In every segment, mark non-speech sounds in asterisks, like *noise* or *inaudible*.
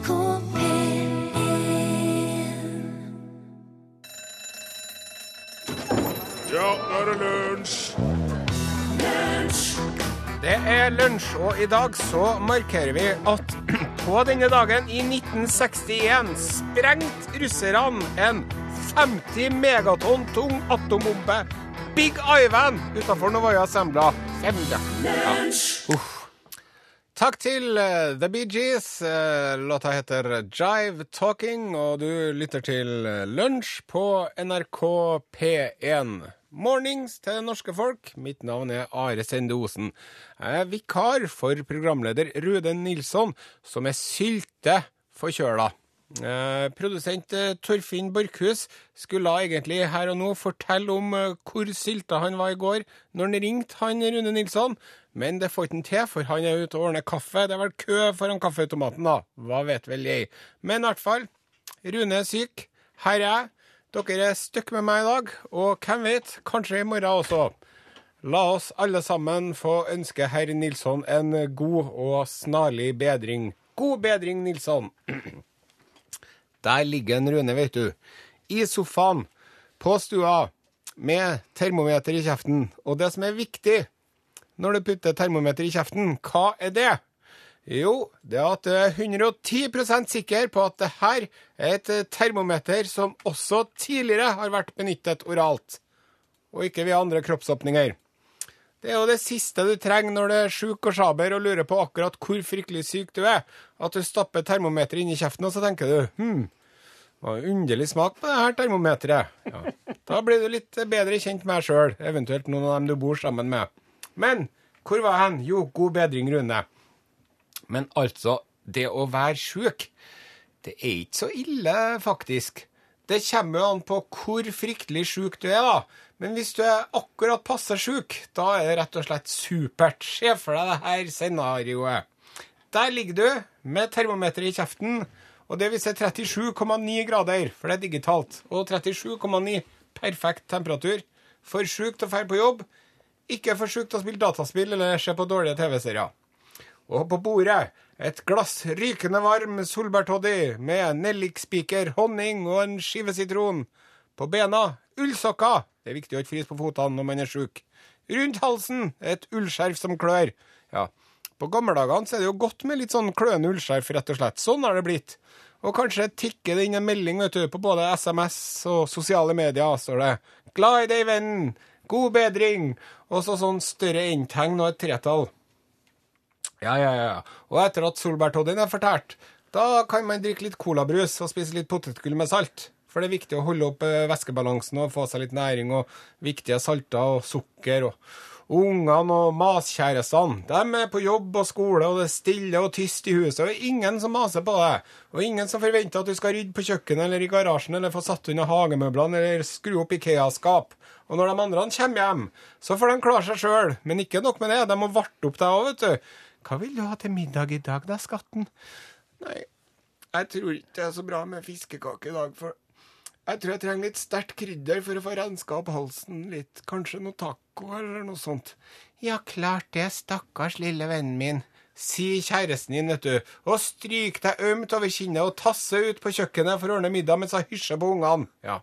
NRK P1 Ja, nå er det lunsj! Det er lunsj, og i dag så markerer vi at på denne dagen i 1961 sprengt russerne en 50 megatonn tung atombombe, Big Ivan, utenfor Novaja Sembla. Sembla. Ja. Uff. Takk til eh, The Bee Gees. Eh, låta heter Jive Talking, og du lytter til eh, Lunsj på NRK P1. Mornings til norske folk. Mitt navn er Are Sende Osen. Jeg er vikar for programleder Rude Nilsson, som er sylte forkjøla. Eh, produsent eh, Torfinn Borchhus skulle egentlig her og nå fortelle om eh, hvor sylta han var i går når han ringte han Rune Nilsson, men det får ikke han til, for han er ute og ordner kaffe. Det er vel kø foran kaffeautomaten, da. Hva vet vel jeg. Men i hvert fall, Rune er syk. Her er jeg. Dere er stuck med meg i dag, og hvem vet, kanskje i morgen også. La oss alle sammen få ønske herr Nilsson en god og snarlig bedring. God bedring, Nilsson. *clears throat* Der ligger en Rune, vet du. I sofaen, på stua, med termometer i kjeften. Og det som er viktig når du putter termometer i kjeften, hva er det? Jo, det er at du er 110% sikker på at det her er et termometer som også tidligere har vært benyttet oralt, og ikke ved andre kroppsåpninger. Det er jo det siste du trenger når du er sjuk og sjaber og lurer på akkurat hvor fryktelig syk du er. At du stapper termometeret inn i kjeften, og så tenker du hm, var underlig smak på det her termometeret. Ja. Da blir du litt bedre kjent med deg sjøl, eventuelt noen av dem du bor sammen med. Men hvor var hen? Jo, god bedring, Rune. Men altså, det å være sjuk, det er ikke så ille, faktisk. Det kommer jo an på hvor fryktelig sjuk du er, da. Men hvis du er akkurat passe sjuk, da er det rett og slett supert. Se for deg det her scenarioet. Der ligger du med termometeret i kjeften, og det viser 37,9 grader, for det er digitalt. Og 37,9 perfekt temperatur. For sjuk til å dra på jobb, ikke for sjuk til å spille dataspill eller se på dårlige TV-serier. Og på bordet et glass rykende varm solbærtoddy med nellikspiker, honning og en skive sitron. På bena ullsokker. Det er viktig å ikke fryse på føttene når man er sjuk. Rundt halsen et ullskjerf som klør. Ja, på gammeldagene er det jo godt med litt sånn kløende ullskjerf, rett og slett. Sånn har det blitt. Og kanskje tikker det inn en melding vet du, på både SMS og sosiale medier, står det. 'Glad i deg, venn'. God bedring. Og så sånn større endtegn og et tretall. Ja, ja, ja. Og etter at solbærtodden er fortært, da kan man drikke litt colabrus og spise litt potetgull med salt. For det er viktig å holde opp eh, væskebalansen og få seg litt næring og viktige salter og sukker. og Ungene og maskjærestene de er på jobb og skole, og det er stille og tyst i huset. og Ingen som maser på deg, og ingen som forventer at du skal rydde på kjøkkenet eller i garasjen eller få satt unna hagemøblene eller skru opp Ikea-skap. Og når de andre kommer hjem, så får de klare seg sjøl. Men ikke nok med det, de må varte opp deg òg, vet du. Hva vil du ha til middag i dag, da, skatten? Nei, jeg tror ikke det er så bra med fiskekake i dag, for jeg tror jeg trenger litt sterkt krydder for å få renska opp halsen litt. Kanskje noe taco eller noe sånt. Ja, klart det, stakkars lille vennen min, Si kjæresten din, vet du, og stryk deg ømt over kinnet og tasse ut på kjøkkenet for å ordne middag mens hun hysjer på ungene. Ja.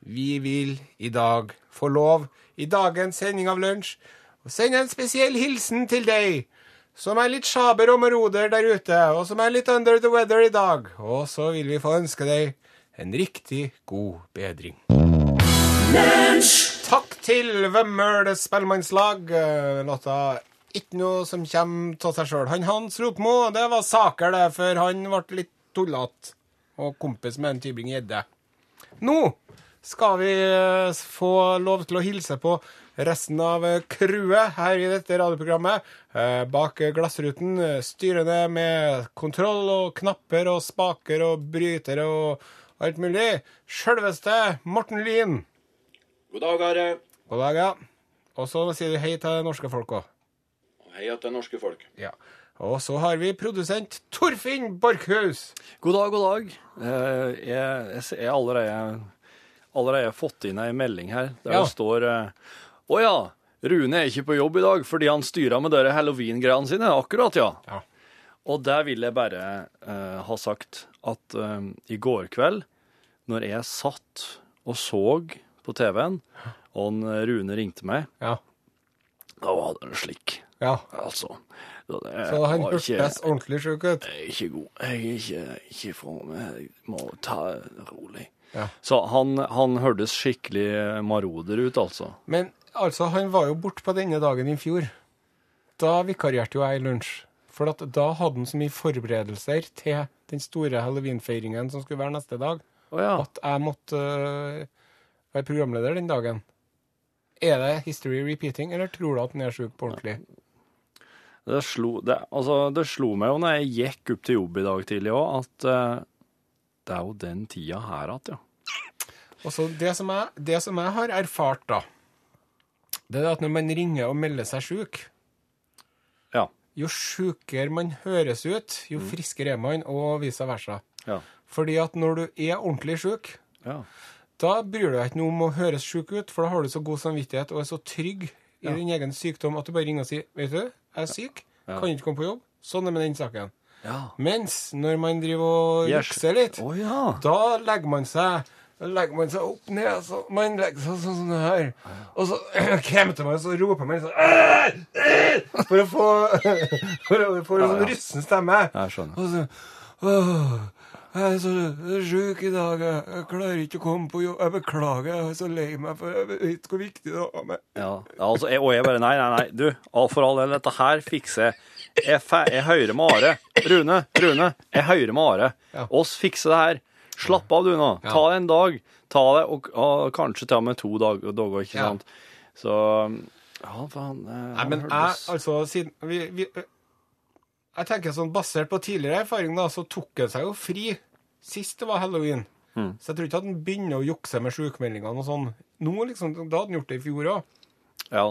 Vi vil i dag få lov, i dagens sending av Lunsj, å sende en spesiell hilsen til deg som er litt sjaber og moroder der ute, og som er litt under the weather i dag. Og så vil vi få ønske deg en riktig god bedring. Takk til Vømmøl spellemannslag. Eh, Låta ikke noe som kommer av seg sjøl. Han Hans Rotmo, det var saker, det, før han ble litt tullete og kompis med en Tybring-Gjedde. Nå skal vi eh, få lov til å hilse på resten av eh, crewet her i dette radioprogrammet. Bak glassruten, styrende med kontroll og knapper og spaker og brytere og alt mulig. Sjølveste Morten Lien. God dag, Are. God dag, ja. Og så sier vi hei til det norske folk òg. Hei til norske folk. Ja. Og så har vi produsent Torfinn Borchhus. God dag, god dag. Eh, Jeg har allerede, allerede fått inn ei melding her der Ja. det står eh, Å ja, Rune er ikke på jobb i dag fordi han styrer med dere halloween-greiene sine. Akkurat, ja. Ja. Og der vil jeg bare eh, ha sagt at eh, i går kveld, når jeg satt og så på TV-en, og en Rune ringte meg, Ja. da var det slik. ja. Altså. Så, det Så han hørtes ordentlig sjuk ut. jeg er ikke god. Jeg er ikke, ikke fra meg. Jeg må ta det rolig. Ja. Så han, han hørtes skikkelig maroder ut, altså. Men altså, han var jo borte på denne dagen i fjor. Da vikarierte jo jeg i lunsj. For at da hadde han så mye forberedelser til den store halloweenfeiringen som skulle være neste dag, oh, ja. at jeg måtte uh, være programleder den dagen. Er det history repeating, eller tror du at han er sjuk på ordentlig? Det slo, det, altså, det slo meg jo når jeg gikk opp til jobb i dag tidlig òg, at uh, det er jo den tida her at, ja. Og så det, som jeg, det som jeg har erfart, da, det er at når man ringer og melder seg sjuk. Jo sjukere man høres ut, jo friskere er man, og vice versa. Ja. Fordi at når du er ordentlig sjuk, ja. da bryr du deg ikke noe om å høres sjuk ut, for da har du så god samvittighet og er så trygg i din egen sykdom at du bare ringer og sier Vet du, jeg er syk, kan ikke komme på jobb. Sånn er med den saken. ja. Mens når man driver og Yes. jukser litt, oh, ja. da legger man seg legger man seg opp ned, så man legger seg sånn sånn her. Og så *clears throat* kremter man, så roper man sånn! For å få *laughs* For å få en sånn russen stemme. Jeg skjønner. Og så Åh, jeg er så sjuk i dag. Jeg, klarer ikke å komme på jobb. Jeg beklager, jeg er så lei meg, for jeg vet hvor viktig det var med Ja, altså, jeg, og jeg bare Nei, nei, nei. Du, for all del, dette her fikser jeg. Jeg, jeg hører med Are. Rune, Rune, jeg hører med Are. Oss fikser det her. Slapp av, du nå. Ja. Ta det en dag. Ta det, og, og kanskje ta med to dag- dager, ikke Ja. sant. Så Ja, faen. Nei, men jeg, altså, siden vi, vi, Jeg tenker sånn, basert på tidligere erfaring, da, så tok han seg jo fri sist det var halloween. Mm. Så jeg tror ikke at han begynner å jukse med sjukmeldingene og sånn. Nå, liksom, Da hadde han gjort det i fjor òg. Ja.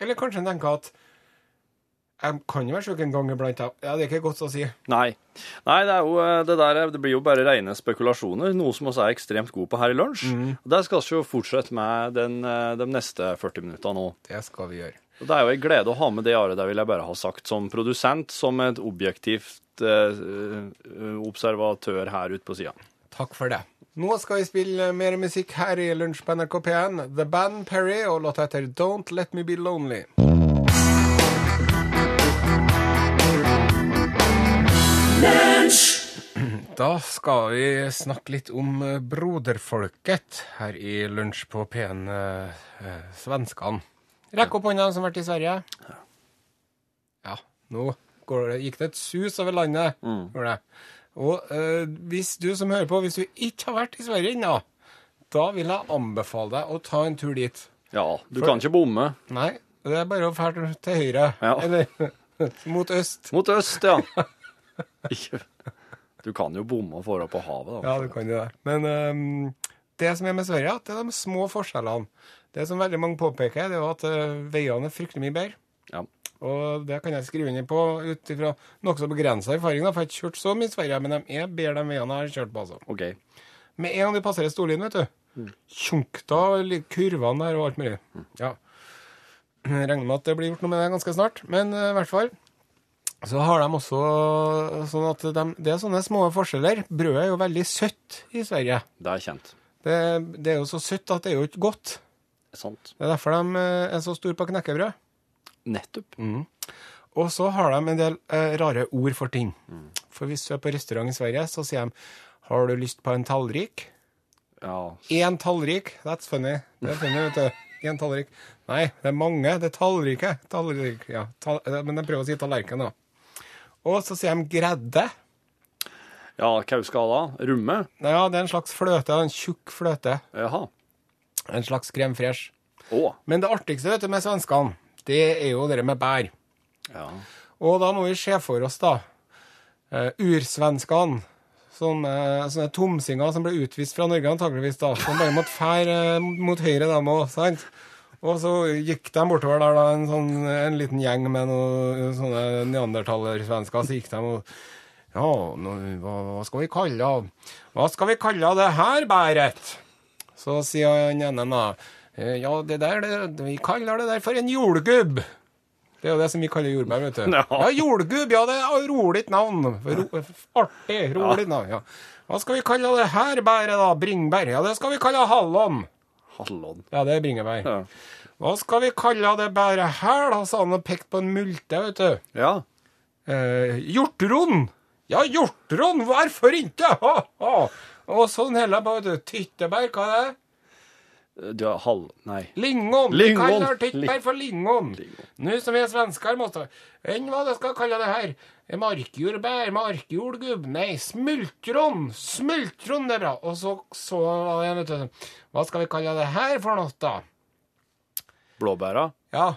Eller kanskje han tenker at jeg kan jo være sjuk en gang iblant. ja. Det er ikke godt å si. Nei. Nei, det er jo eh, det der Det blir jo bare rene spekulasjoner, noe som vi er ekstremt gode på her i lunsj. Mm. Og Det skal vi jo fortsette med den, eh, de neste 40 minuttene nå. Det skal vi gjøre. Og Det er jo en glede å ha med det, Are, det vil jeg bare ha sagt, som produsent, som et objektivt eh, eh, observatør her ute på sida. Takk for det. Nå skal vi spille mer musikk her i Lunsj på NRK P1. The Band Perry og låta heter Don't Let Me Be Lonely. Da skal vi snakke litt om eh, broderfolket her i Lunsj på P1, eh, eh, svenskene. Rekk opp hånda som har vært i Sverige. Ja, nå går det, gikk det et sus over landet. Mm. Og eh, hvis du som hører på, hvis du ikke har vært i Sverige ennå, da vil jeg anbefale deg å ta en tur dit. Ja, du kan ikke bomme. Nei, det er bare å fære til høyre. Ja. Eller *laughs* mot øst. Mot øst, ja. *laughs* Ikke Du kan jo bomme og dra på havet, da. Ja, du kan jo det. Men um, det som er med Sverige, at det er de små forskjellene. Det som veldig mange påpeker, det er jo at eh, veiene er fryktelig mye bedre. Ja. Og det kan jeg skrive under på ut ifra nokså begrensa erfaring, da, for jeg har ikke kjørt så mye i Sverige, men de er bedre, de veiene jeg har kjørt på, altså. Okay. Med en gang de passerer Storlien, vet du. Tjunk, da kurvene der og alt mulig. Ja. Jeg regner med at det blir gjort noe med det ganske snart, men i i hvert fall. Så har de også sånn at de, det er sånne små forskjeller. Brødet er jo veldig søtt i Sverige. Det er kjent. Det, det er jo så søtt at det er jo ikke godt. Sant. Det er derfor de eh, er så store på knekkebrød. Nettopp. Og så har de en del eh, rare ord for ting. For hvis du er på restaurant i Sverige, så sier de Har du lyst på en tallrik? Ja. Én tallrik. That's funny. Det er funny, vet du. Én tallrik. Nei, det er mange. Det er tallrike. Tallrik, ja. Tall, eh, men jeg prøver å si tallerken, da. Og så sier de gredde. ja hva skal da? Rumme? Ja, det er en slags fløte. En tjukk fløte. Jaha. En slags crème fresh. Oh. Men det artigste vet du, med svenskene, det er jo det med bær. Ja. Og da må vi se for oss, da, uh, ursvenskene. Sånne, sånne tomsinger som ble utvist fra Norge, antageligvis, da. Som bare måtte fære eh, mot høyre, dem òg, sant? Og så gikk de bortover der, da, en, sånn, en liten gjeng med noen sånne neandertalersvensker. Så gikk de og Ja, nå, hva, hva skal vi kalle Hva skal vi kalle det her bæret? Så sier han ene da «Eh, Ja, det der, det, vi kaller det der for en jordgubb. Det er jo det som vi kaller jordbær, vet du. Ja. Ja, jordgubb, ja, det er et rolig navn. Ro, artig, rolig navn, ja. Hva skal vi kalle det her bæret, da? Bringebær? Ja, det skal vi kalle hallon. Hallon. Ja, det er bringebær. Ja. Hva skal vi kalle det bæret her, da? sa han og pekte på en multe, vet du. ja. Eh, hjortron! Ja, hjortron, hvorfor ikke? Ha, ha. Og sånn heller bare, vet du. Tyttebær, hva er det? Du har halv... Nei. Lingon! Lingon. Vi kaller tyttebær for lingon. Nå som vi er svensker, måste Enn hva det skal kalle det her? Markjordbær, markjordgubb Nei, smultron! Smultron, det er bra. Og så så jeg, vet du. Hva skal vi kalle det her for noe, da? Blåbæra. Ja,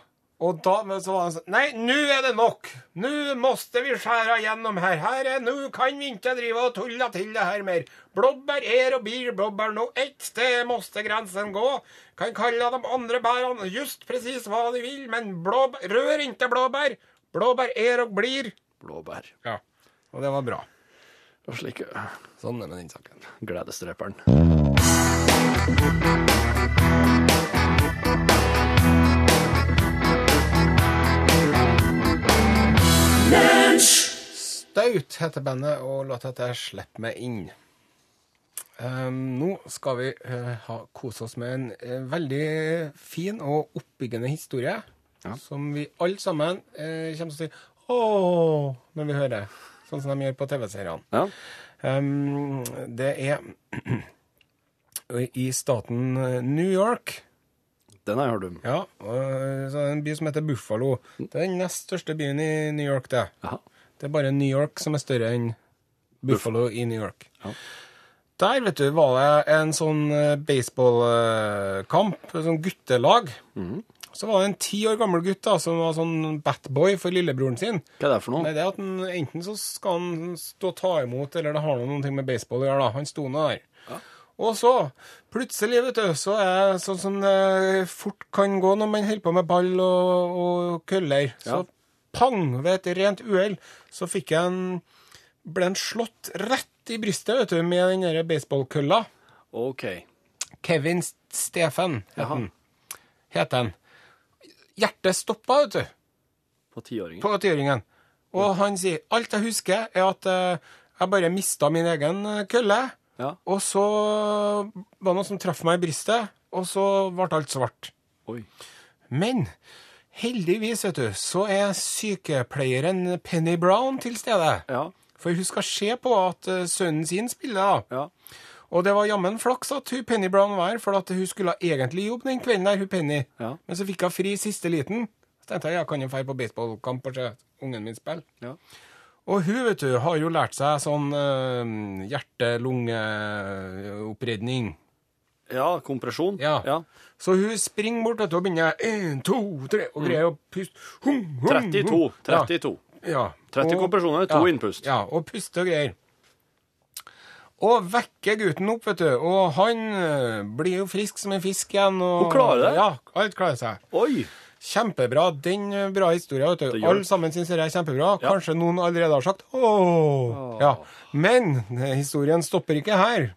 og da men så var han sånn Nei, nå er det nok! Nå måste vi skjære gjennom her. Her er, Nå kan vi ikke drive og tulle til det her mer. Blåbær er og blir blåbær nå. Ett sted måste grensen gå. Kan kalle de andre bærene just presis hva de vil, men blåbær Rør ikke blåbær! Blåbær er og blir Blåbær. Ja. Og det var bra. Og slik Sånn er det med den saken. gledesdreperen. Staut heter bandet, og låta heter Slipp meg inn. Um, nå skal vi uh, ha, kose oss med en uh, veldig fin og oppbyggende historie. Som vi alle sammen uh, kommer til å si åh når vi hører. Sånn som de gjør på TV-seriene. Ja. Um, det er i staten New York. Den har jeg hørt om. Ja, så en by som heter Buffalo. Det er den nest største byen i New York, det. Aha. Det er bare New York som er større enn Buffalo i New York. Ja. Der, vet du, var det en sånn eh, baseballkamp, sånn guttelag. Mhm. Så var det en ti år gammel gutt da, som var sånn batboy for lillebroren sin. Hva er det for noe? Nei, det er at han, Enten så skal han stå og ta imot, eller det har noe med baseball å gjøre. da. Han sto nå der. Og så, plutselig, vet du, så er det sånn som det fort kan gå når man holder på med ball og, og køller. Så Ja. pang, ved et rent uhell, så fikk jeg en ble han slått rett i brystet vet du, med den der baseballkølla. OK. Kevin Stefan het han. Hjertet stoppa, vet du På tiåringen. på tiåringen. Og han sier alt jeg husker, er at uh, jeg bare mista min egen eh, kølle. Ja. Og så var det noe som traff meg i brystet, og så ble alt svart. Oi. Men heldigvis, vet du, så er sykepleieren Penny Brown til stede. Ja. For hun skal se på at eh, sønnen sin spiller. da. Ja. Og det var jammen flaks at hun Penny Brown var her, for at hun skulle egentlig jobbe den kvelden der, hun Penny. Ja. Men så fikk hun fri siste liten. Så tenkte jeg jeg kan jo dra på baseballkamp og se ungen min spille. Ja. Og hun vet du, har jo lært seg sånn uh, hjerte-lunge-oppredning. ja. Kompresjon. Ja. ja. Så hun springer bort vet du, og begynner én, to, tre, og greier å puste. Hum, hum, 32. hum. 32. Ja. 30 Og- kompresjoner, to ja, innpust. Ja, og puste og greier. Og vekker gutten opp, vet du. Og han eh, blir jo frisk som en fisk igjen. Og, Hun klarer det? Ja, alt klarer seg. Oi! Kjempebra. Den eh, bra historia, vet du. Alle sammen syns det er kjempebra. Ja. Kanskje noen allerede har sagt åh. Ja. Men eh, historien stopper ikke her.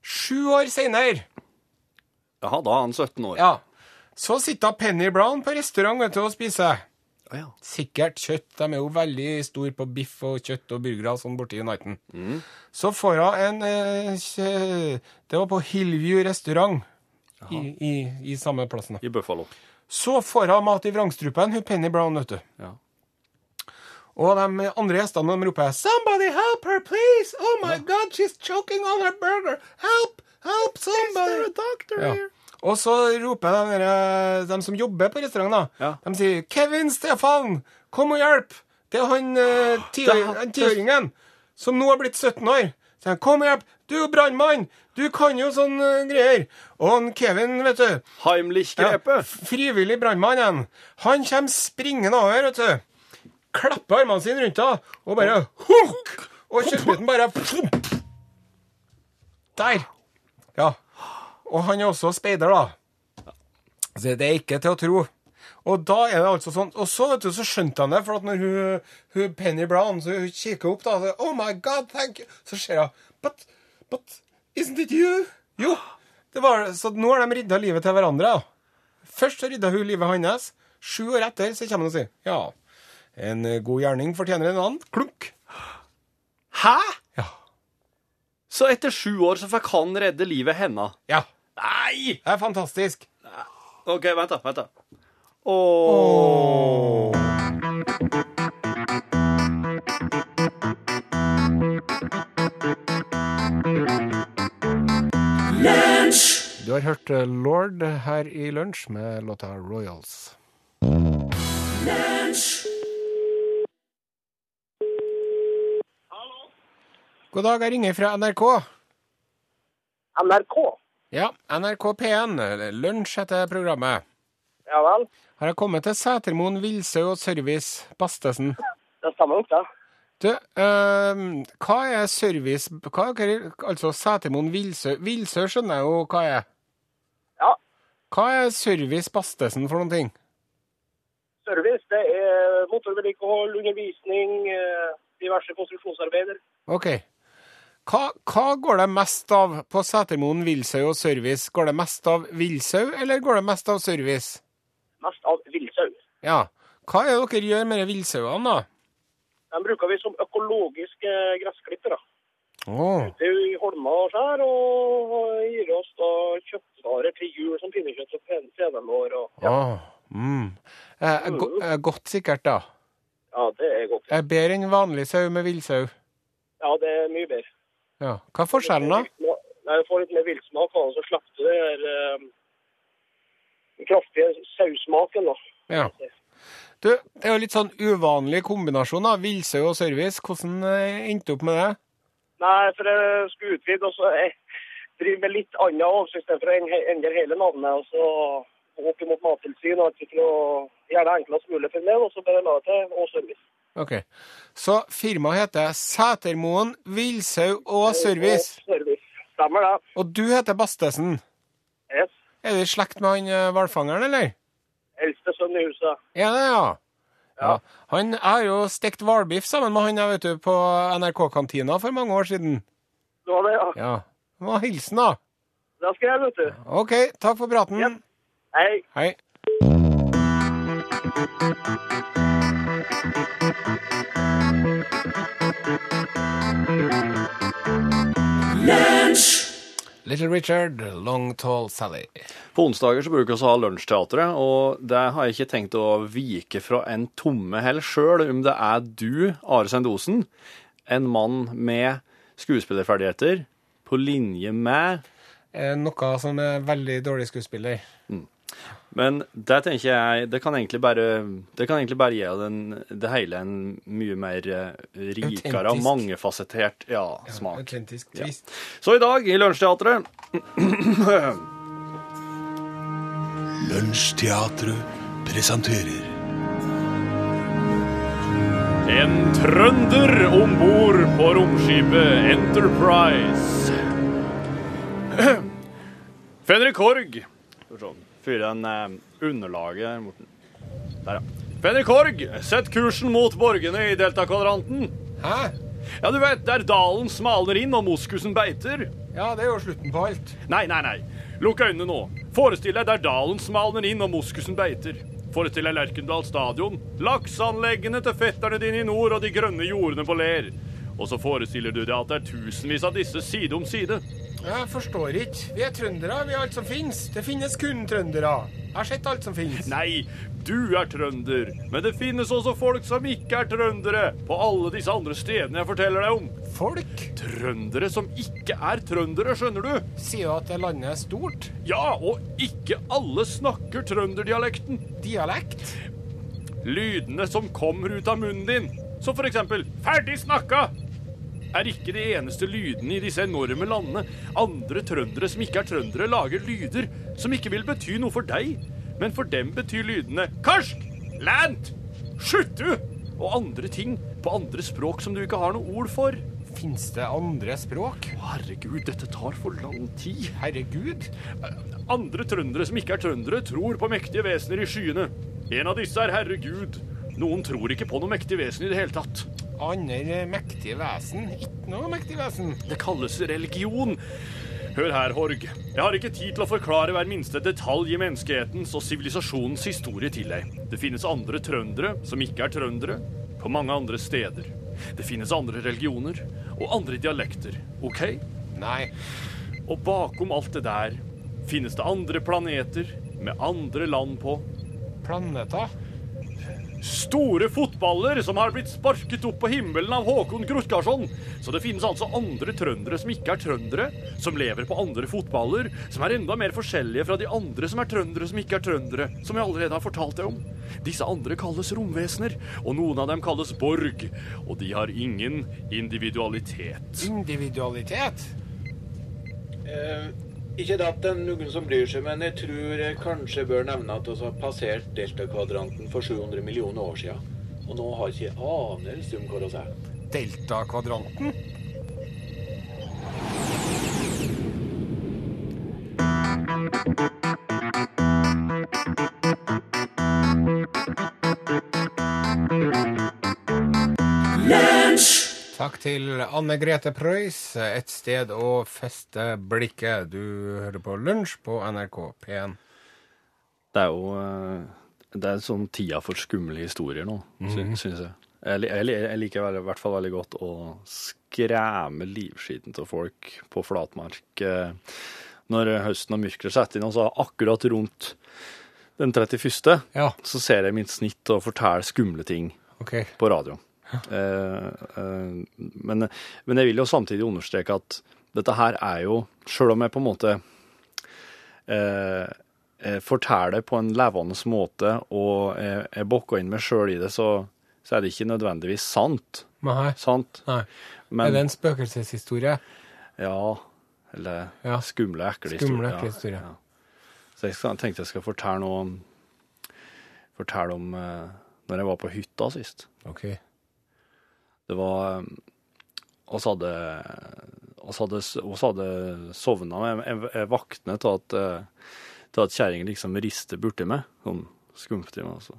Sju år seinere, Jaha, da er han 17 år. ja, så sitter Penny Brown på restaurant vet du, og spiser. Å, ja. Sikkert kjøtt. De er jo veldig store på biff og kjøtt og burgere sånn borti Uniten. Så får hun en eh, Det var på Hillview restaurant i, i, i samme plassen. I Buffalo. Så får hun mat i vrangstrupen, hun Penny Brown, vet du. Ja. Og de andre gjestene de roper 'Somebody help her, please! Oh my God, she's choking on her burger! Help! Help, somebody!' There's a doctor Ja. Og så roper de, der, de som jobber på restauranten, da. Ja. De sier 'Kevin Stefan, kom og hjelp!' Det er han eh, tiår- Det- som nå har blitt 17 år. Så han, 'Kom og hjelp! Du er jo brannmann! Du kan jo sånne greier!' Og han Kevin, vet du Heimlich-grepet. Frivillig brannmann, han. Han kommer springende over, vet du. Klapper armene sine rundt henne og bare hunk! Og kjøttbiten bare Der. Ja. Og han er også speider, da. Så det er ikke til å tro. Og da er det altså sånn Og så vet du, så skjønte han det, for at når hun, hun Penny Brown så hun kikker opp, da så, Oh my God, thank you! Så ser hun But, but isn't it you? Jo. Det var, så nå har de rydda livet til hverandre. da. Først så redda hun livet hans, Sju år etter så kommer han og sier ja, en god gjerning fortjener en annen. Klunk. Hæ? Ja. Så etter sju år så fikk han redde livet henne? Ja. Nei! Det er fantastisk. OK, vent, da. Vent, da. Åh. Du har hørt eh, Lord her i lunsj med låta Royals. God dag, jeg ringer fra NRK. NRK? Ja, NRK P1. Lunsj heter programmet. Ja vel, Har jeg kommet til Setermoen Vilsø og Service Bastesen? det stemmer nok det. Du, ehm, hva er service hva, hva er, Altså Setermoen Vilsø Vilsø skjønner jeg jo hva er. Ja, Hva er Service Bastesen for noen ting? service det er motorvedlikehold, undervisning, eh, diverse konstruksjonsarbeider. OK. Hva, hva går det mest av på Setermoen Vilsø og Service? Går det mest av villsau, eller går det mest av service? Mest av villsau. Ja. Hva er det dere gjør med de villsauene, da? De bruker vi som økologiske gressklippere. Å, Det er jo i holmer og skjær, og gir oss da kjøttvarer til jul som pinnekjøtt og fenalår. Ja. Oh. mm. Eh, go, eh, godt sikkert, da. ja, det er godt. Er bedre enn vanlig sau med villsau. Ja, det er mye bedre. Ja. Hva er forskjellen, da? Nei, Du får litt mer villsmak, og så slipper du den eh, kraftige saussmaken. da. Ja. Du, det er jo litt sånn uvanlig kombinasjon, da. Villsau og service. Hvordan eh, endte du opp med det? Nei, for jeg skulle utvide, og så jeg driver med litt annet òg, i stedet for å en- endre hele navnet. Og så opp imot Mattilsynet, og gjøre det enklest mulig for meg, og så bare la det til og service. Ok. Så firmaet heter Sætermoen Villsau og Service. Og service. Stemmer det. Og du heter Bastesen. Yes. Er du i slekt med han eh, hvalfangeren, eller? Eldste sønn i huset. Er det, ja? Ja. Han har jo stekt hvalbiff sammen med han vet du, på NRK-kantina for mange år siden. Det var det, ja. Ja. Var hilsen, da. Det skal jeg, vet du. OK, takk for praten. Yep. Hei. Hei. Little Richard, Long Tall Sally. På onsdager så bruker vi å ha lunsjteatret, og det har jeg ikke tenkt å vike fra en tomme hell sjøl, om det er du, Are Sendosen, en mann med skuespillerferdigheter, på linje med Eh, Noe som er veldig dårlig skuespiller. Men det tenker jeg Det kan egentlig bare, det kan egentlig bare gi den, det hele en mye mer eh, rikere og mangefasettert ja, smak. Autentisk Ja. twist. Så i dag i Lunsjteatret *clears throat* Lunsjteatret presenterer En trønder om bord på romskipet Enterprise. *clears throat* Fenrik Horg Sånn. Fyre en eh, underlaget, Morten. Der, ja. Fenrik Horg, sett kursen mot borgene i deltakvadranten. Hæ? Ja, du vet, der dalen smalner inn og moskusen beiter. Ja, det er jo slutten på alt. Nei, nei, nei. Lukk øynene nå. Forestill deg der dalen smalner inn og moskusen beiter. Forestill deg Lerkendal stadion, lakseanleggene til fetterne dine i nord og de grønne jordene på Ler. Og så forestiller du deg at det er tusenvis av disse side om side. Jeg forstår ikke. Vi er trøndere, vi er alt som finnes. Det finnes kun trøndere. Jeg har sett alt som finnes. Nei, du er trønder, men det finnes også folk som ikke er trøndere på alle disse andre stedene jeg forteller deg om. Folk Trøndere som ikke er trøndere, skjønner du? sier du at det landet er stort. Ja, og ikke alle snakker trønderdialekten. Dialekt. Lydene som kommer ut av munnen din, som for eksempel 'ferdig snakka', er ikke de eneste lydene i disse enorme landene. Andre trøndere som ikke er trøndere, lager lyder som ikke vil bety noe for deg, men for dem betyr lydene 'karsk', 'lant', 'skjuttu' og andre ting på andre språk som du ikke har noe ord for. Fins det andre språk? Herregud, dette tar for lang tid. Herregud. Andre trøndere som ikke er trøndere, tror på mektige vesener i skyene. En av disse er herregud. Noen tror ikke på noe mektig vesen i det hele tatt. Andre mektige vesen. Ikke noe mektig vesen. Det kalles religion. Hør her, Horg. Jeg har ikke tid til å forklare hver minste detalj i menneskehetens og sivilisasjonens historie til deg. Det finnes andre trøndere som ikke er trøndere, på mange andre steder. Det finnes andre religioner og andre dialekter, OK? Nei. Og bakom alt det der finnes det andre planeter med andre land på. Planeter? Store fotballer som har blitt sparket opp på himmelen av Håkon Grotkarsson. Så det finnes altså andre trøndere som ikke er trøndere, som lever på andre fotballer, som er enda mer forskjellige fra de andre som er trøndere som ikke er trøndere, som jeg allerede har fortalt deg om. Disse andre kalles romvesener, og noen av dem kalles Borg, og de har ingen individualitet. Individualitet? Eh, ikke at det er noen som bryr seg, men jeg tror jeg kanskje bør nevne at vi har passert deltakvadranten for 700 millioner år siden. Og nå har jeg ikke anelse om hvor vi er. Deltakvadranten? Takk til Anne Grete Preus. Et sted å feste blikket. Du hører på Lunsj på NRK P1. Det er jo eh, Det er sånn tida for skumle historier nå, sy syns jeg. Jeg, jeg, liker i hvert fall veldig godt å skremme livskiten til folk på flatmark eh, når høsten og mørket setter inn. Og så akkurat rundt den 31. Ja, så ser jeg mitt snitt og forteller skumle ting okay. på radio. Eh, eh, men, men jeg vil jo samtidig understreke at dette her er jo, selv om jeg på en måte eh, eh, forteller på en levende måte, og jeg, jeg bokker inn meg sjøl i det, så, så er det ikke nødvendigvis sant. Nei. Sant? Nei. Men er det en spøkelseshistorie? ja, eller Ja. skumle, ekle Skumle, ekle historier. Ja, ja. Så jeg skal, tenkte jeg skal fortelle noe om Fortelle om eh, når jeg var på hytta sist. OK. Det var oss hadde oss hadde, oss hadde sovna. Jeg, jeg, jeg våknet til at, eh, til at kjerringa liksom rister borti meg, sånn skumftig. Altså.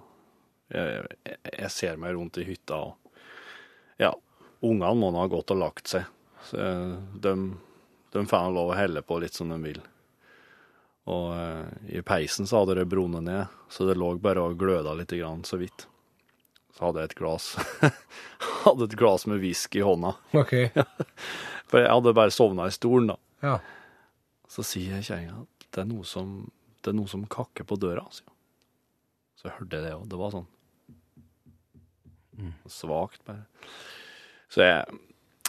Jeg, jeg, jeg ser meg rundt i hytta, og ja, ungene må nå ha gått og lagt seg. Så eh, de, de får lov å helle på litt som de vil. Og eh, i peisen så hadde det brunnet ned, så det lå bare og gløda litt grann, så vidt. Så hadde jeg et glass *laughs* hadde et glass med whisky i hånda. OK. *laughs* For jeg hadde bare sovna i stolen, da. Ja. Så sier kjerringa at det er noe som det er noe som kakker på døra. sier. Så jeg hørte det òg. Det var sånn svakt, bare. Så jeg,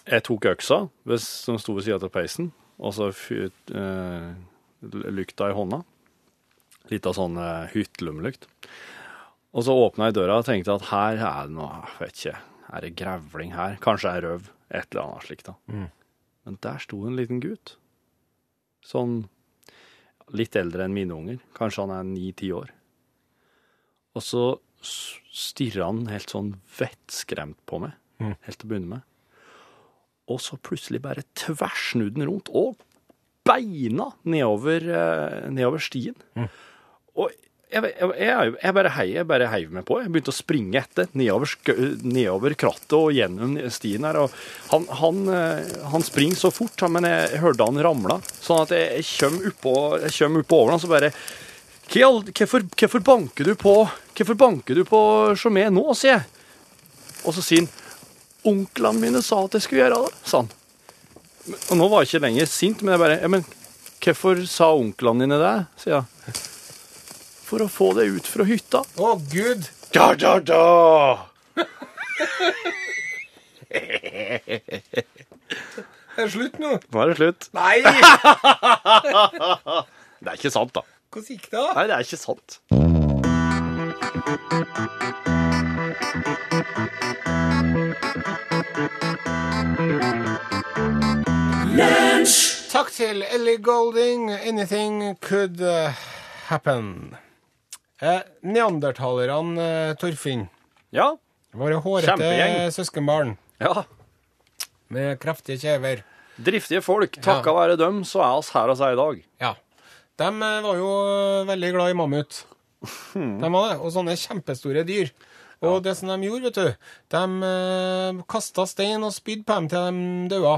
jeg tok øksa som sto ved sida av peisen, og så fyrt, eh, lykta i hånda. Litt av sånn eh, hyttelomlykt. Og så åpna jeg døra og tenkte at her er det noe, jeg vet ikke, er det grevling her? Kanskje det er røv? Et eller annet slikt, da. Men der sto en liten gutt. Sånn litt eldre enn mine unger. Kanskje han er ni-ti år. Og så stirra han helt sånn vettskremt på meg, helt til å begynne med. Og så plutselig bare tverrsnudde han rundt og beina nedover, eh, nedover stien. Og jeg, jeg, jeg, bare heier, jeg bare heiv meg på. Jeg begynte å springe etter nedover, nedover krattet og gjennom stien her. Og han, han, eh, han springer så fort, men jeg, hørte han ramla. Sånn at jeg, kommer oppå, jeg kommer over han, så bare «Hva i all- Hvorfor hvorfor banker du på Hvorfor banker du på Chomé nå, sier jeg. Og så sier han Onklene mine sa at jeg skulle gjøre det, sa han. Og nå var jeg ikke lenger sint, men jeg bare ja, men hvorfor sa onklene dine det? sier jeg. For å få deg ut fra hytta. Å, gud! Da, da, da! Er det slutt nå? Nå er det slutt. Nei! *laughs* Det er ikke sant, da. Hvordan gikk det? da? Nei, det er ikke sant. Takk til Ellie Golding. Anything could uh, happen. Eh, Neandertalerne, eh, Torfinn. Ja. Våre hårete søskenbarn ja. med kraftige kjever. Driftige folk. Takka være dem, så er oss her oss er i dag. Ja. De eh, var jo eh, veldig glad i mammut. De var det. Og sånne kjempestore dyr. Og det som de gjorde, vet du De kasta stein og spydde på dem til de daua.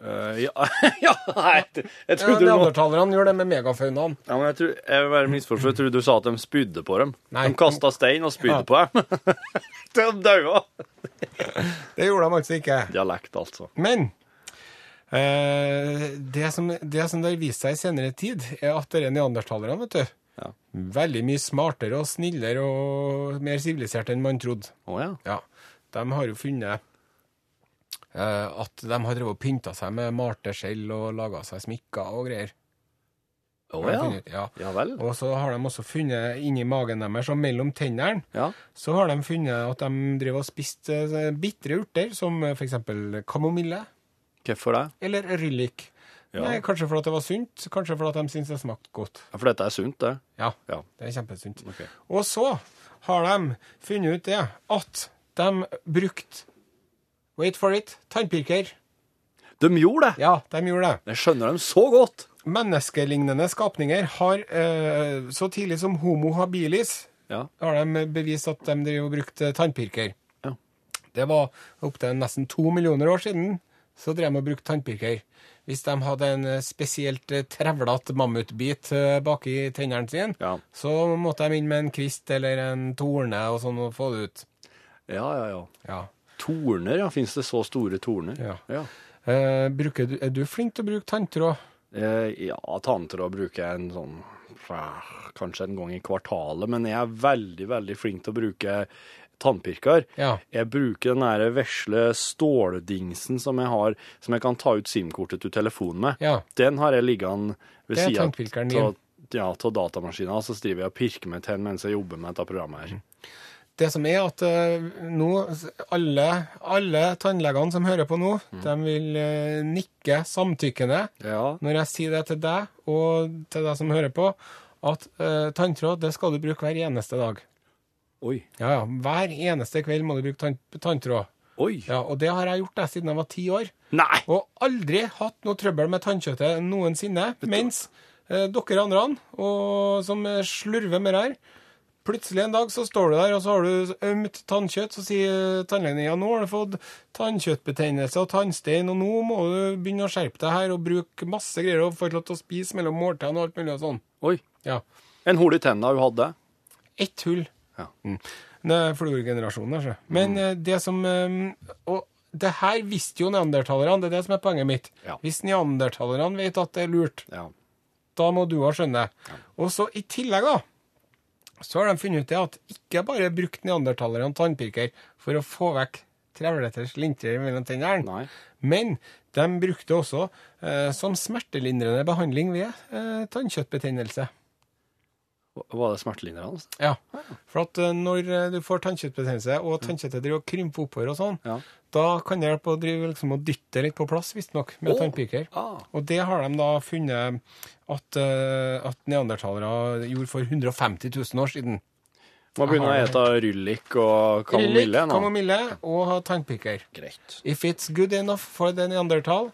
Eh, ja, *laughs* ja, nei, jeg Ja, trodde Neandertalerne gjør det med megafaunaen. ja, men jeg, tror, jeg var misforstått. Jeg trodde du sa at de spydde på dem. Nei. De kasta stein og spydde Ja. på dem. *laughs* de daua. *laughs* Det gjorde de altså ikke. Dialekt, altså. Men eh, det, som, det som det har vist seg i senere tid, er at det er neandertalerne, vet du, Ja. veldig mye smartere og snillere og mer siviliserte enn man trodde. Oh, ja. Ja, de har jo funnet at de har drevet og pynta seg med malte skjell og laga seg smykker og greier. Har ja. funnet ja. Ja vel. Og så har de også funnet inni magen deres, og mellom tennene, Ja. så har de funnet at de driver og spiste eh, bitre urter, som f.eks. for eksempel kamomille Hvorfor det? eller ryllik. Ja. Nei, kanskje fordi det var sunt, kanskje fordi de syntes det smakte godt. Ja, For dette er sunt, det. Ja, Ja. det er kjempesunt. Okay. Og så har de funnet ut det at de brukte Wait for it tannpirker. De gjorde det! Ja, de gjorde det. Jeg skjønner dem så godt. Menneskelignende skapninger har eh, så tidlig som Homo habilis Ja. har de bevist at de driver og brukte tannpirker. Ja. Det var opptil nesten to millioner år siden så drev de og brukte tannpirker. Hvis de hadde en eh, spesielt eh, trevlete mammutbit eh, baki tennene sine, Ja. så måtte de inn med en kvist eller en torne og sånn og få det ut. Ja, ja, ja. Ja. Torner, ja. Fins det så store torner? Ja. ja. Eh, du, er du flink til å bruke tanntråd? Eh, ja, tanntråd bruker jeg en sånn eh, Kanskje en gang i kvartalet, men jeg er veldig, veldig flink til å bruke tannpirker. Ja. Jeg bruker den der vesle ståldingsen som jeg har, som jeg kan ta ut SIM-kortet til telefonen med. Ja. Den har jeg liggende ved sida av ja, og så driver jeg og pirker til den mens jeg jobber med dette programmet her. Det som er at eh, nå, alle, alle tannlegene som hører på nå, de vil eh, nikke samtykkende Ja, når jeg sier det til deg og til deg som hører på, at uh, tanntråd det skal du bruke hver eneste dag. oi, Ja, ja. Hver eneste kveld må du bruke tann, tanntråd. oi. Ja, og det har jeg gjort det, siden jeg var ti år. Nei! Og aldri hatt noe trøbbel med tannkjøttet noensinne. Mens eh, dere andre og, som slurver med det her Plutselig en dag så står du der, og så har du ømt tannkjøtt. Så sier tannlegen ja, nå har du fått tannkjøttbetennelse og tannstein, og nå må du begynne å skjerpe deg her og bruke masse greier og få lov til å spise mellom måltidene og alt mulig og sånn. Oi. Ja. En hull i tenna hun hadde. Ett hull. Ja. Mm. Det er fluorgenerasjonen, altså. Men mm. det som eh, Og det her visste jo neandertalerne, det er det som er poenget mitt. Ja. Hvis neandertalerne vet at det er lurt, Ja. da må du ha skjønne. Og så i tillegg, da, så har de funnet ut at ikke bare brukte neandertalerne tannpirker for å få vekk trevleters lintrer mellom tennene, Nei. men de brukte også eh, som smertelindrende behandling ved eh, tannkjøttbetennelse. Var det smertelindrende? Ja, for at eh, når eh, du får tannkjøttbetennelse, og tannkjøttet driver og krymper oppover og sånn, Ja. da kan det hjelpe å drive liksom og dytte litt på plass, visstnok, med oh. tannpiker. Ah. Og det har de da funnet at, eh, at neandertalere gjorde for 150 000 år siden. Man begynner å ete ryllik og kamomille Rillik, nå. kamomille og ha tannpiker. Greit. If it's good enough for the neandertal,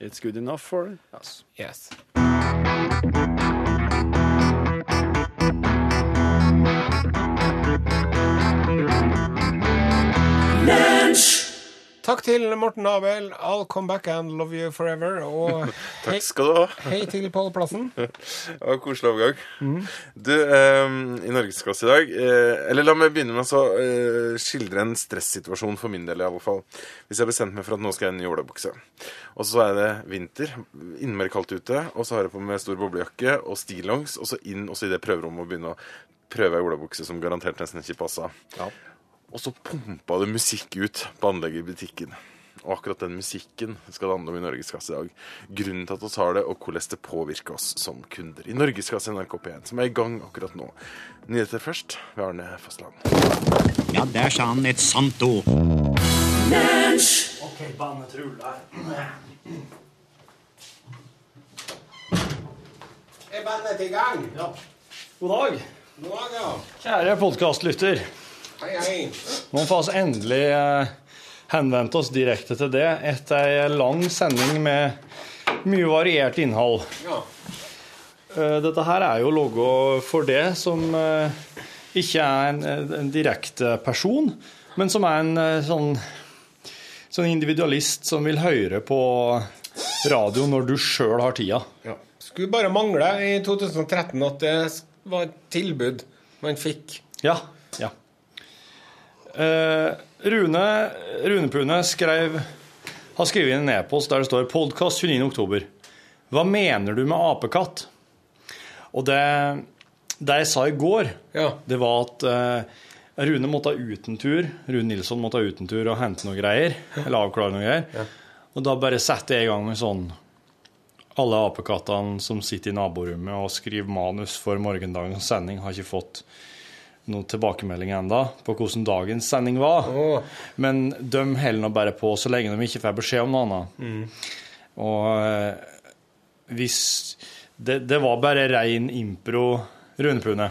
It's good enough for us. yes. Takk til Morten Abel. I'll come back and love you forever. Og *laughs* hei, Takk skal du ha. hei til Pål Plassen. *laughs* Og koselig overgang. Du, eh, i Norgesklasse i dag eh, Eller la meg begynne med å eh, skildre en stressituasjon for min del, i alle fall. Hvis jeg bestemte bestemt meg for at nå skal jeg inn i olabukse. Og så er det vinter, innmari kaldt ute, og så har jeg på meg stor boblejakke og stillongs, og så inn også i det prøverommet og begynne å prøve ei olabukse som garantert nesten ikke passa. Ja. Og så pumpa det musikk ut på anlegget i butikken. Og akkurat den musikken skal det handle om i Norgeskasse i dag. Grunnen til at vi har det, og hvordan det påvirker oss som kunder. I Norgeskasse NRK P1, som er i gang akkurat nå. Nyheter først ved Arne Fossland. Ja, der sa han et sant ord. Er bandet i gang? Ja. God dag, God dag ja. kjære podkastlytter. Hei, hei. Nå får vi endelig eh, henvendt oss direkte til det etter ei lang sending med mye variert innhold. Ja. Eh, Dette her er jo logo for det som eh, ikke er en, en direkte person, men som er en eh, sånn sånn individualist som vil høre på radio når du sjøl har tida. Ja. Skulle bare mangle i 2013 at det var et tilbud man fikk. Ja. Ja. Eh, Rune, Rune Pune skrev, har skrevet inn en e-post der det står 'Podkast 29.10'. Hva mener du med apekatt? Og det, det jeg sa i går, Ja. det var at eh, Rune måtte ut en tur. Rune Nilsson måtte ut en tur og hente noe greier. Eller avklare noe greier. Og da bare setter jeg i gang med sånn Alle apekattene som sitter i naborommet og skriver manus for morgendagens sending, har ikke fått noe tilbakemelding enda på hvordan dagens sending var. Oh. Men de holder nå bare på så lenge de ikke får beskjed om noe annet. Og eh, hvis det, det var bare rein impro, Runepune.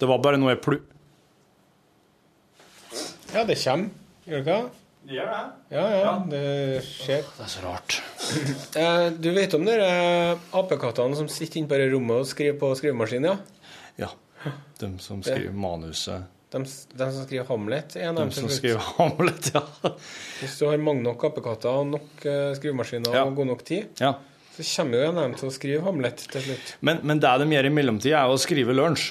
Det var bare noe jeg plu... Ja, det kommer. Gjør det ikke? Det gjør det. Ja, ja, det skjer. Det er så rart. *clears throat* Eh, du vet om de eh, apekattene som sitter inne på det rommet og skriver på skrivemaskin, ja? Ja. *laughs* De som skriver manuset. De, de som skriver Hamlet, er en av De som skriver *laughs* Hamlet, ja. Hvis du har mange nok apekatter og nok eh, skrivemaskiner Ja. og god nok tid, ja. så kommer jo en av dem til å skrive Hamlet til slutt. Men, men det de gjør i mellomtida, er å skrive lunsj.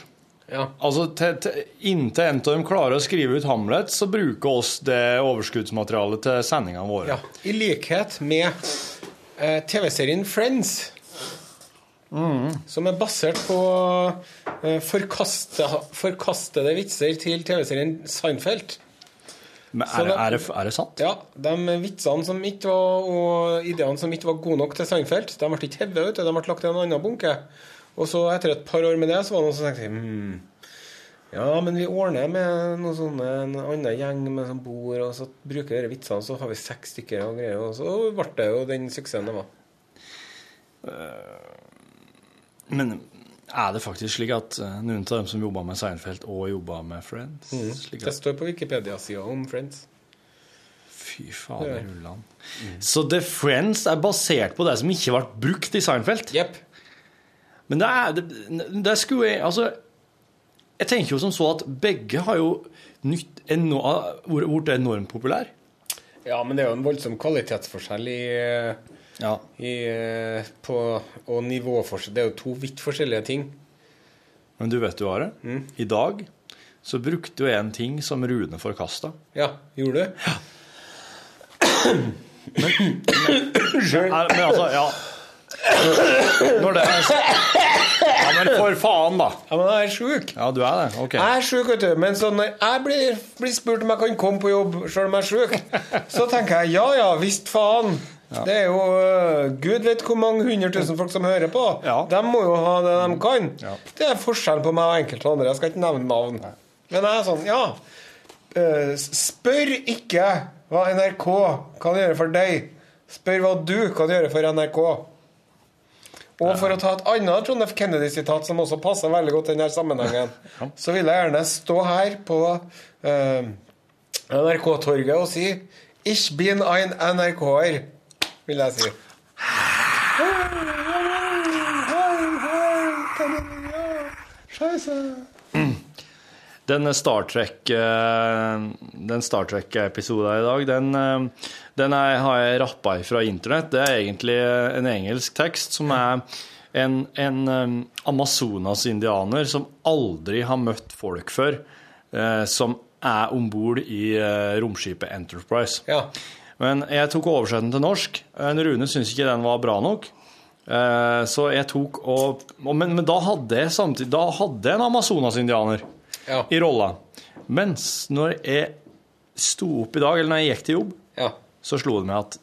Ja. Altså, til, til, Inntil en av dem klarer å skrive ut Hamlet, så bruker oss det overskuddsmaterialet til sendingene våre. ja. I likhet med eh, TV-serien Friends. Som er basert på eh, forkaste, forkastede vitser til TV-serien Seinfeld. Men er, det- er, det, er det sant? Ja, De vitsene som ikke var, og ideene som ikke var gode nok til Seinfeld, de ble ikke hevet ut, de ble lagt i en annen bunke. Og så etter et par år med det, så var det noen som tenkte hmm, Ja, men vi ordner med noen sånne, en annen gjeng med som bor, og så bruker dere vitsene, så har vi seks stykker og greier. Og så ble det jo den suksessen det var. Men er det faktisk slik at eh, noen av dem som jobba med Seinfeld, og jobba med Friends? Slik Det står på Wikipedia-sida om Friends. fy fader, Ulland. Så The Friends er basert på det som ikke ble brukt i Seinfeld? Yep. Men det er det, det skulle jeg Altså, jeg tenker jo som så at begge har jo nytt vært enormt populær. Ja, men det er jo en voldsom kvalitetsforskjell i, Ja. i på, Og nivåforskjell. Det er jo to vidt forskjellige ting. Men du vet du, Are, i dag så brukte jo en ting som Rune forkasta. Ja, gjorde du? Ja. Men altså, ja Når det er Ja, men for faen, da. Ja, men jeg er sjuk. Ja, du er det? OK. Jeg er sjuk, vet du. Men så når jeg blir, blir spurt om jeg kan komme på jobb selv om jeg er sjuk, så tenker jeg ja ja, visst faen. Det er jo øh, Gud vet hvor mange hundre tusen folk som hører på. Ja. De må jo ha det de kan. Ja. Det er forskjellen på meg og enkelte andre. Jeg skal ikke nevne navn. Men jeg er sånn, ja. øh, spør ikke hva NRK kan gjøre for deg. Spør hva du kan gjøre for NRK. Og for å ta et annet John F. Kennedy-sitat som også passer veldig godt i denne sammenhengen, *laughs* så vil jeg gjerne stå her på uh, NRK-torget og si Ich bin ein NRK-er, vil jeg si. Den Star Trek eh, Den Star Trek-episoden i dag, den, eh, den er, har jeg rappa fra internett. Det er egentlig en engelsk tekst som er en, en eh, Amazonas-indianer som aldri har møtt folk før, eh, som er om bord i romskipet Enterprise. Ja. Men jeg tok oversetten til norsk. Rune syntes ikke den var bra nok. Eh, Så jeg tok og Men, men da hadde jeg samtidig Da hadde jeg en Amazonas-indianer Ja. i rolla. Mens når jeg sto opp i dag, eller når jeg gikk til jobb, ja. så slo det meg at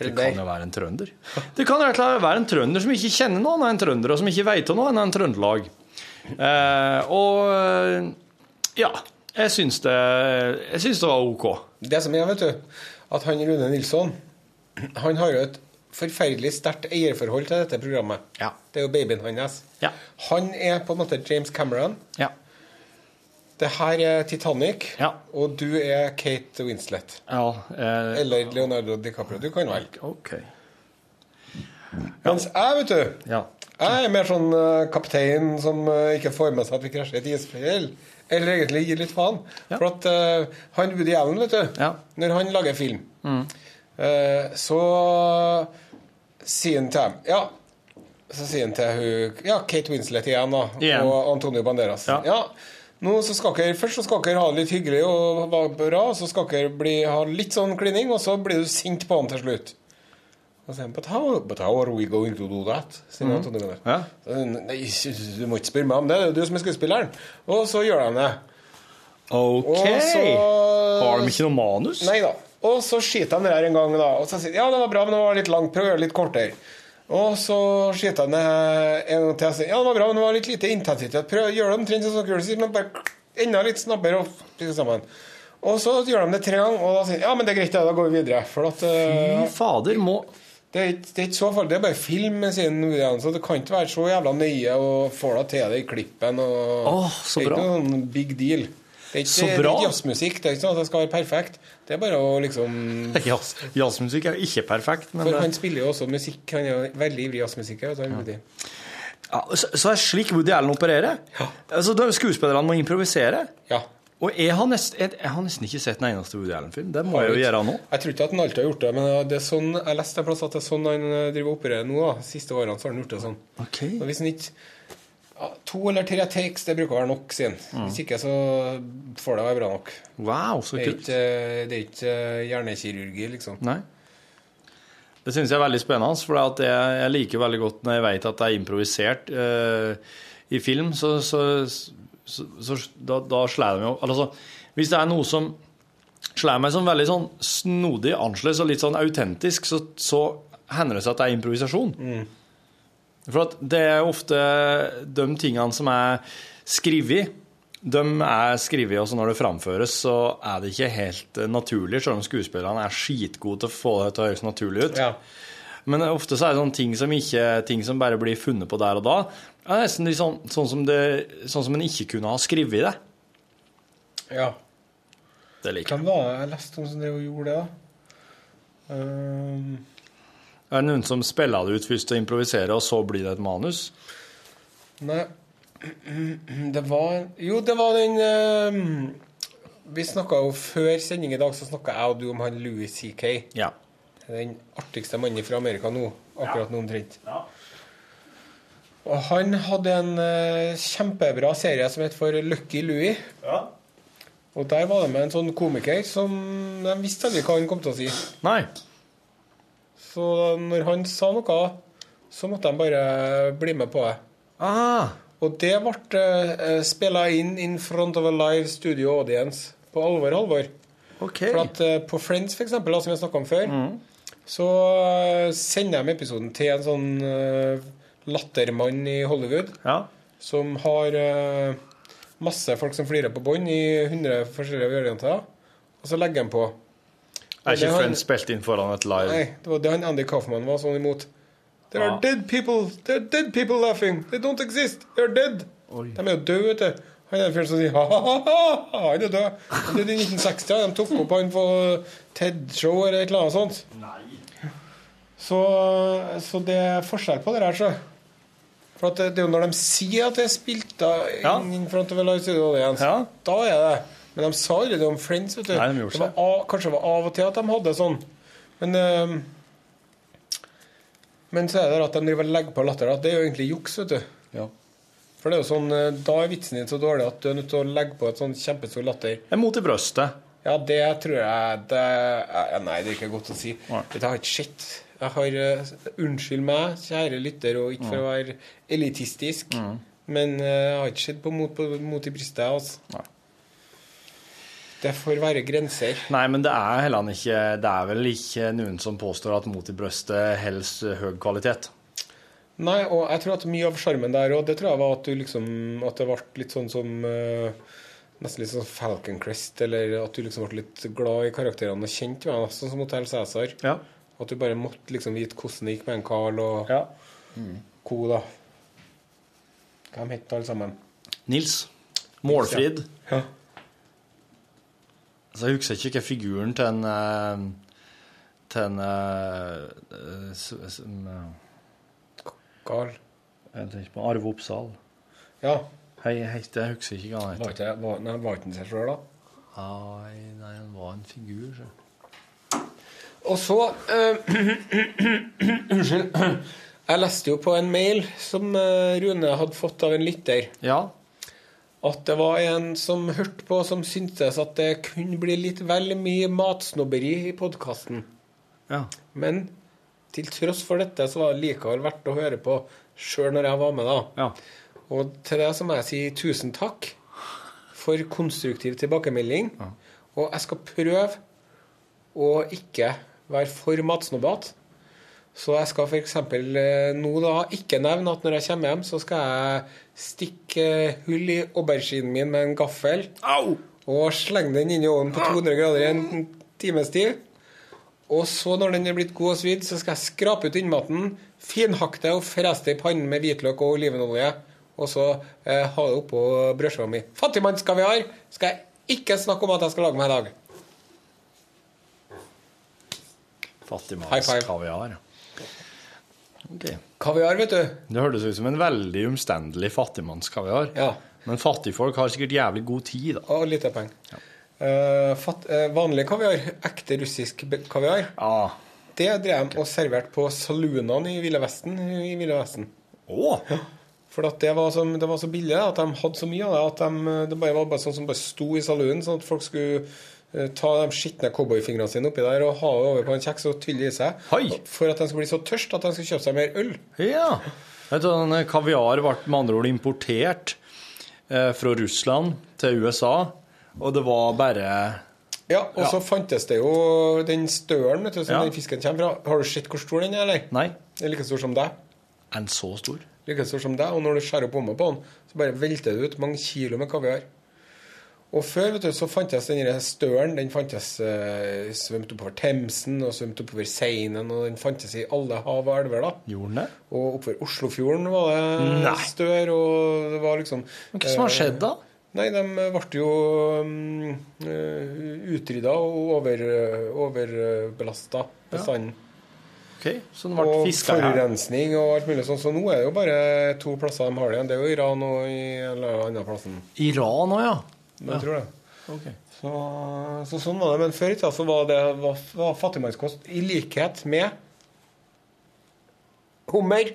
det kan jo være en trønder. Det kan rett og slett være en trønder som ikke kjenner noe av en trønder, og som ikke vet om noe annet enn Trøndelag. Eh, og ja, jeg syns det, det var OK. Det som er, vet du, at han Rune Nilsson Han har jo et forferdelig sterkt eierforhold til dette programmet. Ja. Det er jo babyen hans. Ja. Han er på en måte James Cameron. Ja. Det her er Titanic, Ja. og du er Kate Winslet. ja eh, Eller Leonardo DiCaprio. Du kan velge. Okay. Mens jeg, vet du Ja. Jeg er mer sånn eh, kaptein som eh, ikke får med seg at vi krasjer i et isfjell. Eller egentlig gir litt faen. Ja. For at uh, han Woody Allen, vet du, Ja. når han lager film Eh, så sier han til dem Ja, så sier han til hun Ja, Kate Winslet igjen, da. Igjen. Og Antonio Banderas. Ja. Ja. Nå så skal dere, Først så skal dere ha det litt hyggelig og være bra, så skal dere bli, ha litt sånn klining, og så blir du sint på han til slutt. Og så sier han, but how, but how are we going to do that? Banderas. Ja. Nei, du må ikke spørre meg om det, det er jo du som er skuespilleren. Og så gjør han det. OK. Så Har de ikke noe manus? Nei da. Og så skiter han det her en gang, da. Og så sier han ja, det var bra, men det var litt langt. Prøv å gjøre det litt kortere. Og så skiter han det en gang til og sier ja, det var bra, men det var litt lite intensitet. Prøv å gjøre det omtrent sånn som sier, men bare enda litt snabbere og liksom sammen. Og så gjør de det tre ganger, og da sier de ja, men det er greit, da går vi videre. At uh, Fy fader, må det, er ikke, det er ikke så farlig, det er bare film, det kan ikke være så jævla nøye og få deg til det i klippen. Og, Åh, så bra. det er ikke noen big deal. Det er ikke, det er ikke jazzmusikk. Det er ikke sånn at det skal være perfekt. Det er bare å liksom *laughs* Jazz, Jazzmusikk er jo ikke perfekt, men For han spiller jo også musikk. Han er jo veldig ivrig jazzmusiker. vet du, ja, så, så er det slik Woody Allen opererer? Altså, da- Skuespillerne må improvisere? Ja. Og jeg har, nesten, jeg, jeg har nesten ikke sett en eneste Woody Allen-film. Det må jeg jo gjøre nå. Jeg tror ikke at han alltid har gjort det, men det er sånn, jeg leste en plass at det er sånn han eh, driver og opererer nå. da. Siste årene så har han gjort det sånn. Okay. Og hvis han ikke To eller tre takes, det bruker å være nok, sier han. Mm. Hvis ikke, så får det være bra nok. Wow, så Det er kult. ikke, det er ikke eh, hjernekirurgi, liksom. Nei. Det syns jeg er veldig spennende, for jeg, jeg liker veldig godt når jeg vet at det er improvisert eh, i film, så, så, så, så da, da slår de jo Altså, hvis det er noe som slår meg som veldig sånn snodig, annerledes og litt sånn autentisk, så, så hender det seg at det er improvisasjon. For at det er ofte de tingene som er skrevet, de er skrevet, og så når det framføres, så er det ikke helt naturlig, selv om skuespillerne er skitgode til å få det til å høres naturlig ut. Ja. Men ofte så er det sånne ting som, ikke, ting som bare blir funnet på der og da. Det er nesten litt sånn, sånn, som det, sånn som en ikke kunne ha skrevet det. ja. Det liker jeg. Hvem var det jeg leste om som drev gjorde det, da? Um, Er det noen som spiller det ut først og improviserer, og så blir det et manus? nei *clears throat* Det var Jo, det var den uh, Vi snakka jo før sending i dag, så snakka jeg og du om han Louis C.K. Ja. Den artigste mannen fra Amerika nå, akkurat nå omtrent. Og han hadde en eh, kjempebra serie som het for Lucky Louie. Og der var det med en sånn komiker som de visste aldri hva han kom til å si. Nei. Så når han sa noe, så måtte de bare bli med på det. Ah, Og det ble uh, spilla inn in front of a live studio audience. På alvor, alvor. OK. For at eh, på Friends, for eksempel, som vi har snakka om før, så eh, sender de episoden til en sånn eh, lattermann i Hollywood Ja. som har eh, masse folk som flirer på bånd i 100 forskjellige varianter, og så legger han på. Er ikke Friends spilt inn foran et live? Nei, det var det han Andy Kaufman var sånn imot. There are dead people There are dead people laughing. They don't exist. They are dead. Oi. De er jo døde, vet du. Han er en fyr som sier ha-ha-ha, han er død. Det er i 1960. De tok opp han på TED-show eller et eller annet sånt. Så, så det er forskjell på det her, så. For at det, det er jo når de sier at det er spilt da, Ja. in front of a live studio audience, Ja. da er det. Men de sa aldri det om Friends, vet du. Nei, de det var av, kanskje det var av og til at de hadde sånn. Men øh, Men så er det at de driver og legger på latter. At det er jo egentlig juks, vet du. Ja. For det er jo sånn, eh, Da er vitsen din så dårlig at du er nødt til å legge på et sånn kjempestor latter. En mot i brøstet. Ja, det tror jeg det Nei, det er ikke godt å si. Nei. Vet du, Jeg har ikke sett. Jeg har eh, Unnskyld meg, kjære lytter, og ikke for å være elitistisk, men eh, jeg har ikke sett på Mot, på, mot i brystet. Altså. Nei. Det får være grenser. Nei, men det er heller ikke Det er vel ikke noen som påstår at mot i brystet holder høy kvalitet. Nei, og jeg tror at mye av sjarmen der òg, det tror jeg var at du liksom At det ble litt sånn som eh, Nesten litt sånn Falcon Crest, eller at du liksom ble litt glad i karakterene og kjent med dem, sånn som Hotell Cæsar. Ja. At du bare måtte liksom vite hvordan det gikk med en Carl og ja. co, da. Hvem het alle sammen? Nils. Målfrid. Ja. Så jeg husker ikke hva figuren til en eh, Til en eh, eh, eh, Carl. Jeg tenker på Arve Oppsal. Ja. Hei, hei, jeg husker ikke hva han heter. var, ikke han seg sjøl, da? Nei, nei, han var en figur. Så. Og så eh, *clears throat* Unnskyld. Jeg leste jo på en mail som eh, Rune hadde fått av en lytter, Ja. at det var en som hørte på, som syntes at det kunne bli litt vel mye matsnobberi i podkasten. Ja. Men til tross for dette, så var det likevel verdt å høre på sjøl når jeg var med, da. Ja. Og til det så må jeg si tusen takk for konstruktiv tilbakemelding. Og jeg skal prøve å ikke være for matsnobbete. Så jeg skal f.eks. nå da ikke nevne at når jeg kommer hjem, så skal jeg stikke eh, hull i auberginen min med en gaffel. Au! Og slenge den inn i ovnen på 200 grader i en times tid. Og så, når den er blitt god og svidd, så skal jeg skrape ut innmaten, finhakke det og frese det i pannen med hvitløk og olivenolje. Og så eh, ha det oppå brødskiva mi. Fattigmannskaviar skal jeg ikke snakke om at jeg skal lage meg i dag. Fattigmannskaviar. Okay. Kaviar, vet du. Det hørtes ut som en veldig omstendelig fattigmannskaviar. Ja. Men fattigfolk har sikkert jævlig god tid, da. Og lite penger. Ja. Uh, fat, uh, vanlig kaviar, ekte russisk kaviar, Ja. det drev de og serverte på saloonene i Ville Vesten. I Ville Vesten. Å! For at det, var så, det var så billig at de hadde så mye av det at de, det bare var bare sånn som bare sto i saloonen, sånn at folk skulle ta de skitne cowboyfingrene sine oppi der og ha det over på en kjeks og tylle i seg. Hei. For at de skulle bli så tørst at de skulle kjøpe seg mer øl. Ja. Vet du, kaviar ble med andre ord importert eh, fra Russland til USA, og det var bare Ja, og Ja. så fantes det jo den stølen vet du, som Ja. den fisken kommer fra. Har du sett hvor stor den er, eller? Nei, Den er like stor som deg. en så stor. like stor som deg, og når du skjærer opp bomma på den, så bare velter det ut mange kilo med kaviar. Og før vet du, så fantes den støren. Den fantes eh, svømt oppover Themsen og svømt oppover Seinen, og den fantes i alle hav og elver. da. Gjorde den? Og oppover Oslofjorden var det Nei. stør, og det var liksom Men hva som har skjedd da? Nei, de ble jo um, utrydda og over, overbelasta bestanden. Ok, Så den ble Og forurensning og alt mulig sånn. Så nå er det jo bare to plasser de har det igjen. Det er jo Iran og i eller annen plassen. Iran òg, ja. Men jeg tror det. Okay. Så, så sånn var det. Men før i tida så var det var, var fattigmannskost i likhet med hummer.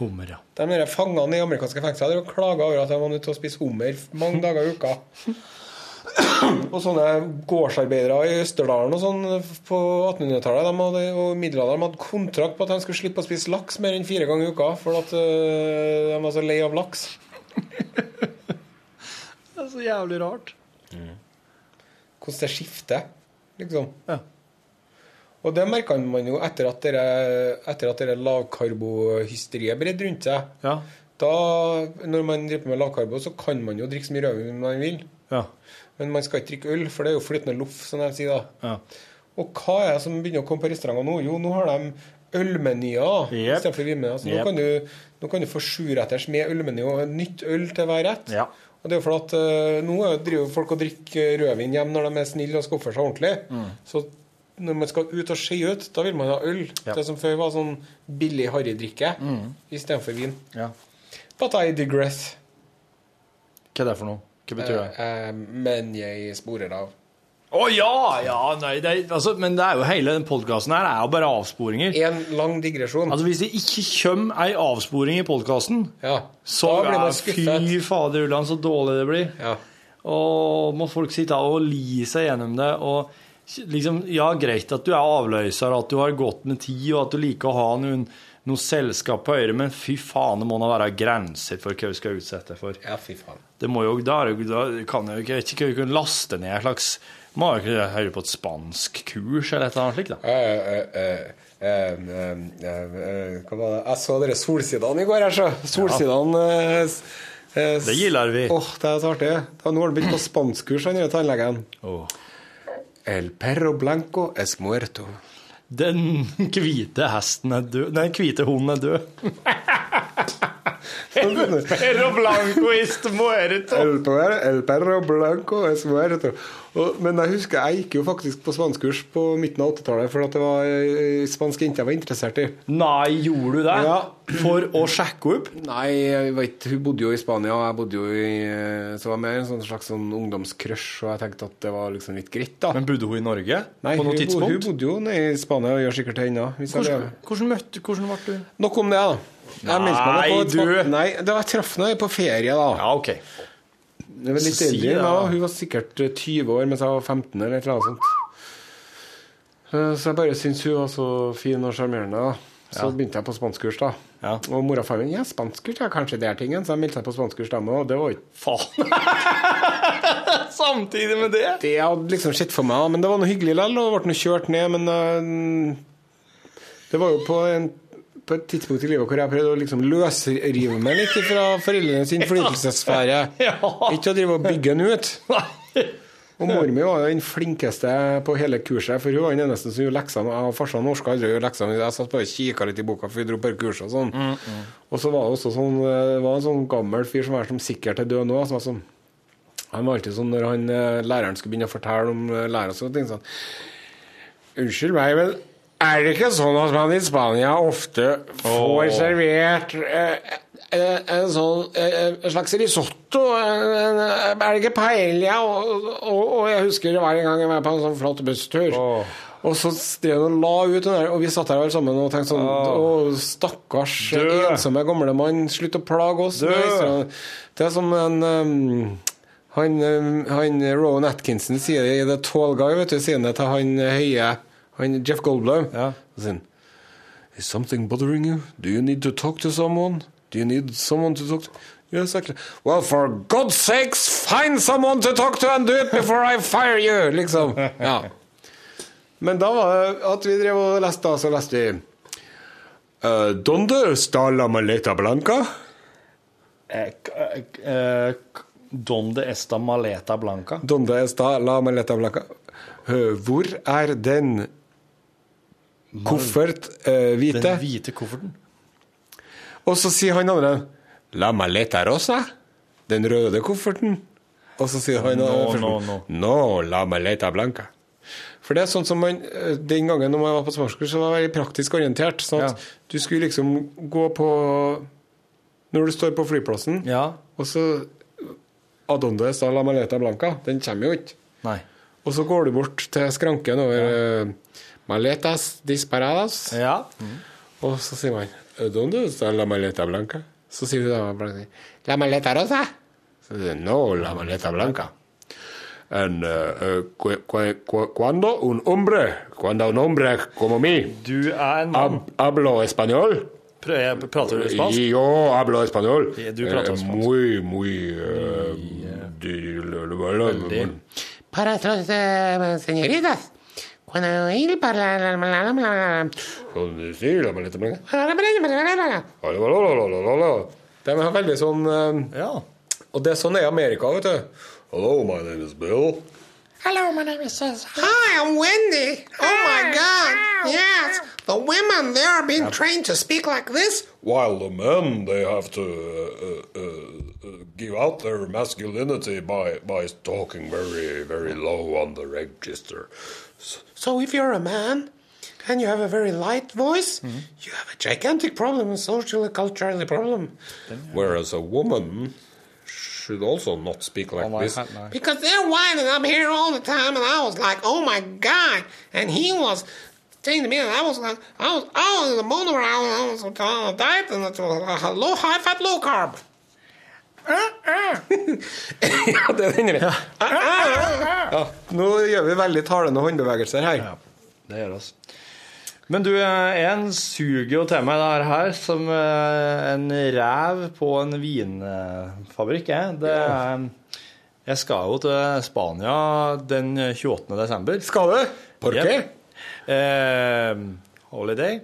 Hummer, ja. De der fangene i amerikanske fengsler de klaga over at de var nødt til å spise hummer mange dager i uka. Og sånne gårdsarbeidere i Østerdalen og sånn på 1800-tallet de hadde, og middelalderen hadde kontrakt på at de skulle slippe å spise laks mer enn fire ganger i uka, for at øh, de var så lei av laks. Så jævlig rart. Hvordan det skifter, liksom. Ja. Og det merka man jo etter at dere, etter at dere lavkarbohysteriet bredde rundt seg. Ja. Da, når man driver med lavkarbo, så kan man jo drikke så mye rødvin man vil. Ja. Men man skal ikke drikke øl, for det er jo flytende loff, som de sier da. ja. Og hva er det som begynner å komme på restauranter nå? Jo, nå har de ølmenyer yep. istedenfor vinmenyer. Så nå, Jep. kan du, nå kan du få sjuretters med ølmeny og nytt øl til hver rett. Ja. Og det er jo for at uh, nå er- driver folk og drikker rødvin hjem når de er snille og skal oppføre seg ordentlig. Mm. Så når man skal ut og se ut, da vil man ha øl. Ja. Det som før var sånn billig harrydrikke Mm. istedenfor vin. ja. But I digress. Hva er det for noe? Hva betyr det? Uh, uh, men jeg sporer av. Å ja! Ja, nei, det altså, men det er jo hele den podkasten her er jo bare avsporinger. En lang digresjon. Altså, Hvis det ikke kommer ei avsporing i podkasten, ja. så blir man skuffet. fy fader ullan så dårlig det blir. Ja. Og må folk sitte og li seg gjennom det. og liksom, Ja, greit at du er avløser, at du har godt med tid, og at du liker å ha noen, noe selskap på øret, men fy faen, det må da være grenser for hva du skal utsette for. ja, fy faen. Det må jo, da, da kan jeg jo ikke, ikke laste ned en slags Må jo ikke høre på et spansk kurs eller et eller annet slikt, da. Eh, eh, eh, eh, eh, eh, Hva var det? Jeg så dere Solsidene i går. jeg, så. Solsidene eh, eh, Det gillar vi. Åh, det er så artig. Da, nå har han begynt på spanskkurs, han tannlegen. Oh. El perro blanco es muerto. Den hvite hesten er død den hvite hunden er død. *laughs* *laughs* Perro blanco es muerto. El, per- el perro blanco es muerto. Og, men jeg husker jeg gikk jo faktisk på spanskkurs på midten av 80-tallet, for det var eh, spansk jenter jeg var interessert i. Nei, gjorde du det? Ja. For å sjekke opp? Nei, jeg vet, hun bodde jo i Spania, og jeg bodde jo i eh, Så det var mer en sånn slags sånn ungdomscrush, og jeg tenkte at det var liksom litt greit, da. Men bodde hun i Norge? Nei, på noe hun, Nei, hun bodde jo nede i Spania og gjør sikkert det ennå. Hvordan, hvordan møtte Hvordan ble du Nok om det, da. Jeg meldte meg på et- du. Nei, det var, jeg traff henne på ferie, da. Ja, OK. Det var litt eldre da. da. Hun var sikkert eh, 20 år mens jeg var 15 eller et eller annet sånt. Eh, Så jeg bare syntes hun var så fin og sjarmerende. Så Ja. begynte jeg på spanskkurs, da. Ja. Og mora og faren min ja, spanskkurs er kanskje det er tingen, så jeg meldte meg på spanskkurs dem òg, og det var ikke Faen. *laughs* Samtidig med det? det hadde liksom sett for meg, men det var noe hyggelig likevel, og ble noe kjørt ned, men uh, det var jo på, en, på et tidspunkt i livet hvor jeg prøvde å liksom løsrive meg litt fra foreldrenes *laughs* innflytelsessfære. Ja. Ikke å drive og bygge den ut. *laughs* Og mor mi var jo den flinkeste på hele kurset, for hun var den eneste som gjorde leksene. Jeg og farsan orka aldri gjorde leksene. Jeg satt bare og kikka litt i boka, for vi dro på kurs og sånn. Og så var det også sånn Det var en sånn gammel fyr som var som sikkert er død nå. Som var sånn han var alltid sånn når han, eh, læreren skulle begynne å fortelle om læreren lærer og ting sånn Unnskyld meg, men er det ikke sånn at man i Spania ofte får servert eh, eh, en sånn eh, en slags risotto? En, er det ikke paella? Og, og, og jeg husker det var en gang jeg var på en sånn flott busstur. Og så drev han og la ut den der, og vi satt der alle sammen og tenkte sånn Å, stakkars Død. ensomme gamlemann, slutt å plage oss. Død. Det er som en um, han, han Rowan Atkinson sier det i The Tall Guy, vet du, sier det til han høye han Jeff Goldblum. Ja. Sin. Is something bothering you? Do you need to talk to someone? Do you need someone to talk to? Yes, exactly. Well, for God's sakes, find someone to talk to and do it before I fire you! Liksom. *laughs* Ja. Men da var det at vi drev og leste, og så leste vi uh, Donde stala la maleta blanca? Eh, eh, Donde esta maleta blanca? Donde esta la maleta blanca? Uh, hvor er den koffert Eh, hvite? Den hvite kofferten? Og så sier han andre La maleta rosa? Den røde kofferten? Og så sier han No, andre, no, no. no, la maleta blanca. For det er sånn som man eh, Den gangen når man var på småskole, så var jeg praktisk orientert. Sånn at Ja. du skulle liksom gå på Når du står på flyplassen, Ja. og så Adonde está la maleta blanca. Den kommer jo ikke. Og så går du bort til skranken over eh, Maletas disparadas. Ja. Og så sier man ¿Dónde está la maleta blanca? Så sier La maleta rosa? Så sier hun, No, la maleta blanca. And, uh, uh, cu- cu- cu- cuando un hombre, cuando un hombre como mí Du er en mann. hab, hablo español Prø- Prater du spansk? Yo hablo español. Ja, du prater Eh, spansk. Muy, muy uh, Veldig. Para las eh, señoritas, cuando él para la, Sånn, De har veldig sånn eh, Ja. Og det er sånn i Amerika, vet du. Hello, my name is Bill. Hello, my name is Cesar. Hi, I'm Wendy. Oh my God. Yes, the women there are being trained to speak like this. While the men, they have to uh, uh, uh, give out their masculinity by, by talking very, very low on the register. So if you're a man and you have a very light voice, Mm-hmm. you have a gigantic problem, a socially, culturally problem. Whereas a woman should also not speak like this. Because they're whining up here all the time, and I was like, oh my God. And he was saying to me, and I was like, I was, I was in the moon around, I was on a diet, and it was a low, high fat, low carb. Ja, det er den der. Ja, nå gjør vi veldig talende håndbevegelser her. Det gjør oss. Men du, eh, en suger jo til meg det her som eh, en ræv på en vinfabrikk. Jeg. Det er, jeg skal jo til Spania den 28. desember. Skal du? Por qué? Yep. Eh, holiday.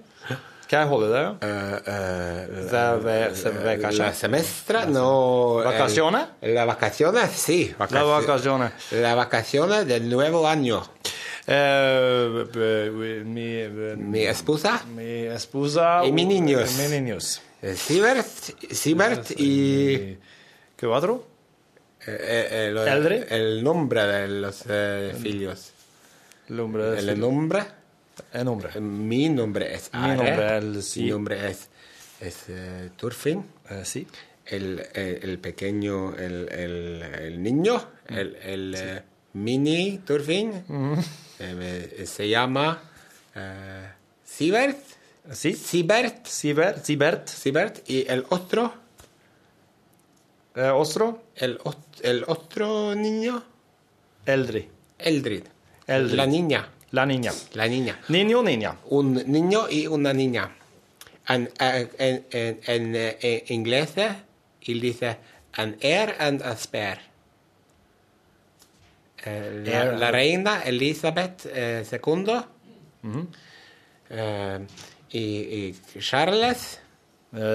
¿Qué holiday? Eh, eh, eh, la semestra, no. ¿Vacaciones? Las vacaciones, sí. Las vacaciones. Las vacaciones del nuevo año. mi, esposa. Mi esposa. Y mis uh, niños. Mis niños. Sibert, y... ¿Qué otro? el nombre de los hijos. ¿El nombre? ¿El nombre? El nombre. Mi nombre es Mi nombre es- sí. Mi nombre es, es eh, Turfin. Eh, sí. El, el, el pequeño, el, el, el niño, el, el eh, mini Turfin, eh, me- se llama eh, Sivert. Sí. Sibert. Sibert. Sibert. Sibert. Y el otro, Eh, ostro. el, el otro niño, Eldri. Eldrid. Eldrid. La niña. La niña. La niña. Niño niña. Un niño y una niña. En, en, en, eh, en inglés, él dice an heir and a spare. Eh, la, reina Elizabeth II eh, y, y Charles,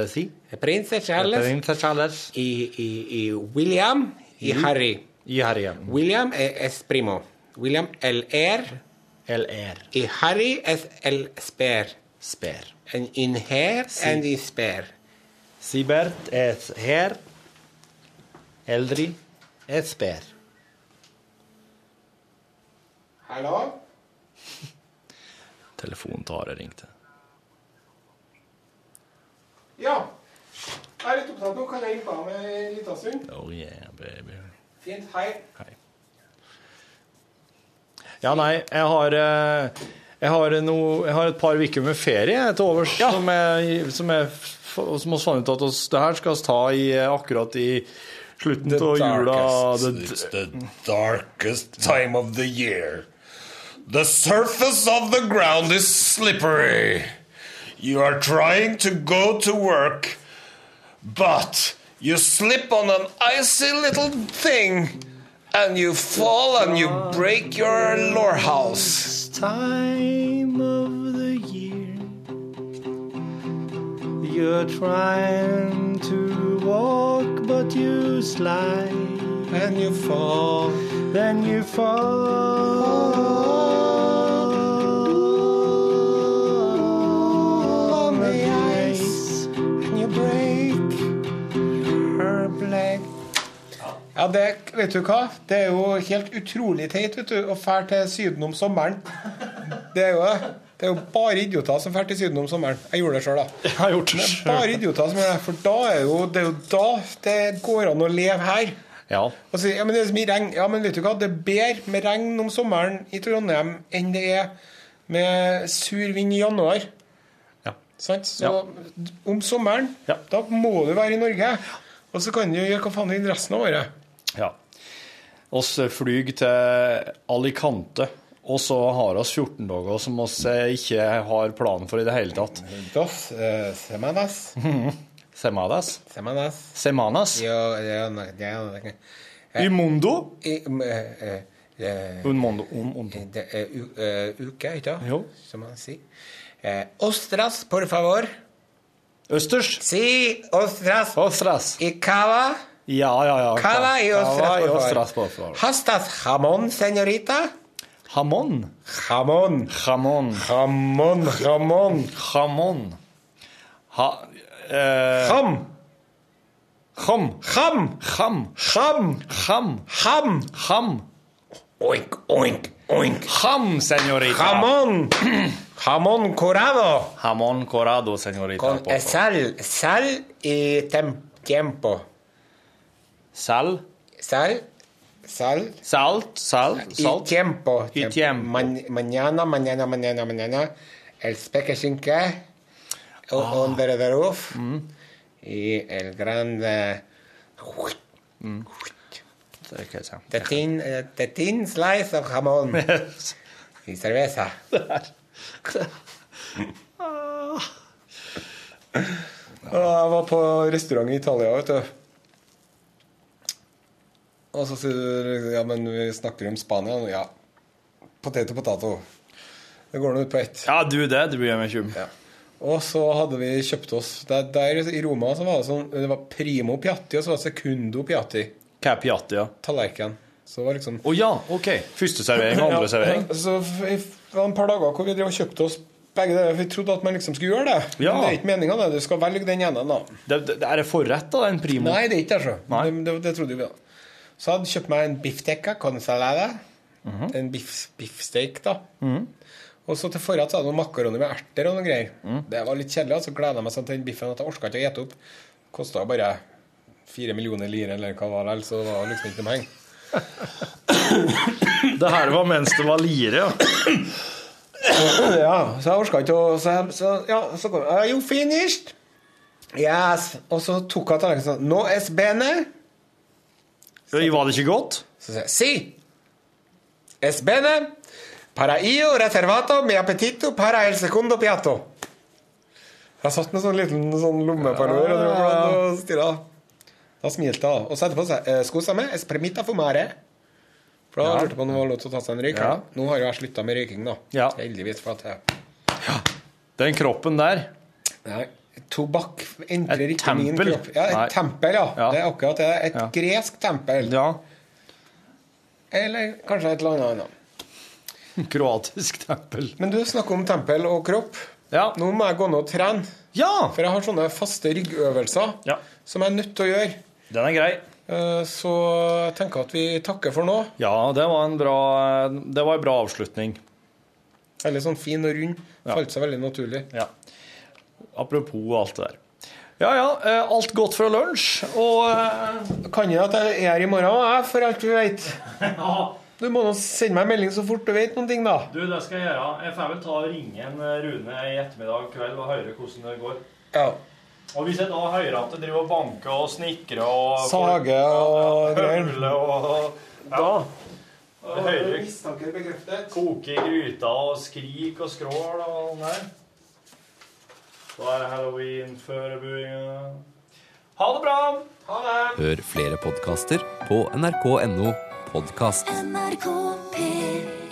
sí. el príncipe Charles, Princesa Charles. y, y, y William y, Harry. Y Harry. William es primo. William el heir El er. I Harry es el sper. Sper. En in hair and in sper. Sibert es her. Eldri es sper. Hallo? *laughs* Telefontare ringte. Ja. Jeg er litt opptatt nå. Kan jeg hjelpe deg med en liten stund? Oh yeah, baby. Fint. Hei. Hei. Ja, nei, jeg har eh, Jeg har, no, jeg har et par uker med ferie til overs som jeg, som jeg som vi fant ut at oss, det her skal vi ta i, eh, akkurat i slutten av jula. It's the darkest time of the year. The surface of the ground is slippery. You are trying to go to work, but you slip on an icy little thing and you fall and you break your lore house. time of the year. You're trying to walk, but you slide. And you fall. Then you fall Ja, det, vet du hva? Det er jo helt utrolig teit vet du, å fære til Syden om sommeren. Det er jo det. Det er jo bare idioter som drar til Syden om sommeren. Jeg gjorde det sjøl, da. Jeg har gjort det Det er bare idioter som gjør det. For da er jo, det er jo da det går an å leve her. Ja. Og så, ja, men det er så mye regn. Ja, men vet du hva? Det er bedre med regn om sommeren i Trondheim enn det er med sur vind i januar. Ja. Sant? Så om sommeren, da må du være i Norge. Og så kan du gjøre hva faen du vil resten av året. Ja. Oss flyr til Alicante, og så har oss 14 dager som oss eh, ikke har planen for i det hele tatt. Dos eh, semanas. *laughs* Semanas. Semanas. Semanas. Ja, ja, ja, ja. Un Eh, I, mondo? I, eh, eh, Un mondo. Un mondo. Eh, uke, ikke sant? Som man sier. Eh, ostras, por favor. Østers? Si ostras. Ostras. I cava. Ja, ja, ja. Cava y ostras, Cava y por favor. ostras, por favor. Hastas jamón, señorita. Jamón. Jamón. Jamón. Jamón, jamón. Jamón. Ha, eh, Ham. Ham. Ham. Ham. Ham. Ham. Ham. Ham. Oink, oink, oink. Ham, señorita. Jamón. *clears throat* Jamón curado. Jamón corado, señorita. Con eh, sal, sal y tem- tiempo. Sal. Sal, sal Salt. Salt. y I tiempo. Y tiempo. Ma- mañana, mañana, mañana, mañana. El spekeskinke Ah. under the roof. Mm. Y el grande... Si. The thin, uh, the thin slice of jamón. *laughs* y cerveza. *laughs* Jeg var på restaurant i Italia, vet du. Og så sier du Ja, men vi snakker om Spania. Ja. Potet og potato. Det går nå ut på ett. Ja, du, det det bryr jeg meg ikke om. Ja. Og så hadde vi kjøpt oss Der, der i Roma så var det sånn Det var primo piatti, og så var det secundo piatti. Hva er piatti, ja? Tallerken. Så det var liksom Å ja, OK. Første servering, andre *laughs* servering. Ja, så det var en par dager hvor vi drev og kjøpte oss begge deler. Vi trodde at man liksom skulle gjøre det. Ja. Men det er ikke meninga, det. Du skal velge den ene, da. Det, det, er det forrett, da, den primo? Nei, det er ikke det, så. Det, det, det trodde vi, da. Så jeg hadde kjøpt meg en bifftekka con salada. En biff, biffsteak, da. Mhm. Og så til forrett så hadde jeg noen makaroner med erter og noen greier. Mm. Det var litt kjedelig, og så gleda jeg meg sånn til den biffen at jeg orka ikke å ete opp. Kosta bare fire millioner lire, eller hva det var, så det var liksom ikke noe heng. *coughs* Det her var mens det var lire, ja. *coughs* ja, så jeg orka ikke å Så, så ja, så kom Are you finished? Yes. Og så tok jeg tallerkenen sånn No es bene. Var det ikke godt? Så sier jeg Si. Es bene. Para io reservato mi appetito para el secondo piatto. Jeg satt med sånn liten sånn lomme på lår og, stirra. Da smilte jeg. Og så etterpå sa jeg Scusami, es permita fumare. For da Ja. lurte jeg på om det var lov til å ta seg en røyk. Ja. Nå har jeg slutta med røyking, da. Ja. Heldigvis. for at jeg Ja. Den kroppen der Nei, tobakk entrer Et ikke min tempel? kropp. Ja, et Nei. tempel, ja. Ja. Det er akkurat det. Et Ja. gresk tempel. Ja. Eller kanskje et eller annet. *laughs* Kroatisk tempel. Men du snakker om tempel og kropp. Ja. Nå må jeg gå ned og trene. Ja! For jeg har sånne faste ryggøvelser Ja. som jeg er nødt til å gjøre. Den er grei. Eh, Så jeg tenker at vi takker for nå. Ja, det var en bra, det var en bra avslutning. Veldig sånn fin og rund. Falt seg veldig naturlig. Ja. Apropos alt det der. Ja, ja. eh, Alt godt fra lunsj. Og eh, Kan jo at jeg er her i morgen, jeg, for alt du vet. *laughs* Du må nå sende meg en melding så fort du vet noen ting, da. Du, det skal jeg gjøre. Jeg får vel ta og ringe en eh, Rune i ettermiddag kveld og høre hvordan det går. Ja. Og hvis jeg da hører at det driver og banker og snikrer og Sage og *laughs* greier. og Da Og hører Mistanker bekreftet. koke i gryta og skrik og skrål og sånn der. Da er halloween førebuinga. Ha det bra! Ha det! Hør flere podkaster på nrk.no podkast. NRK P1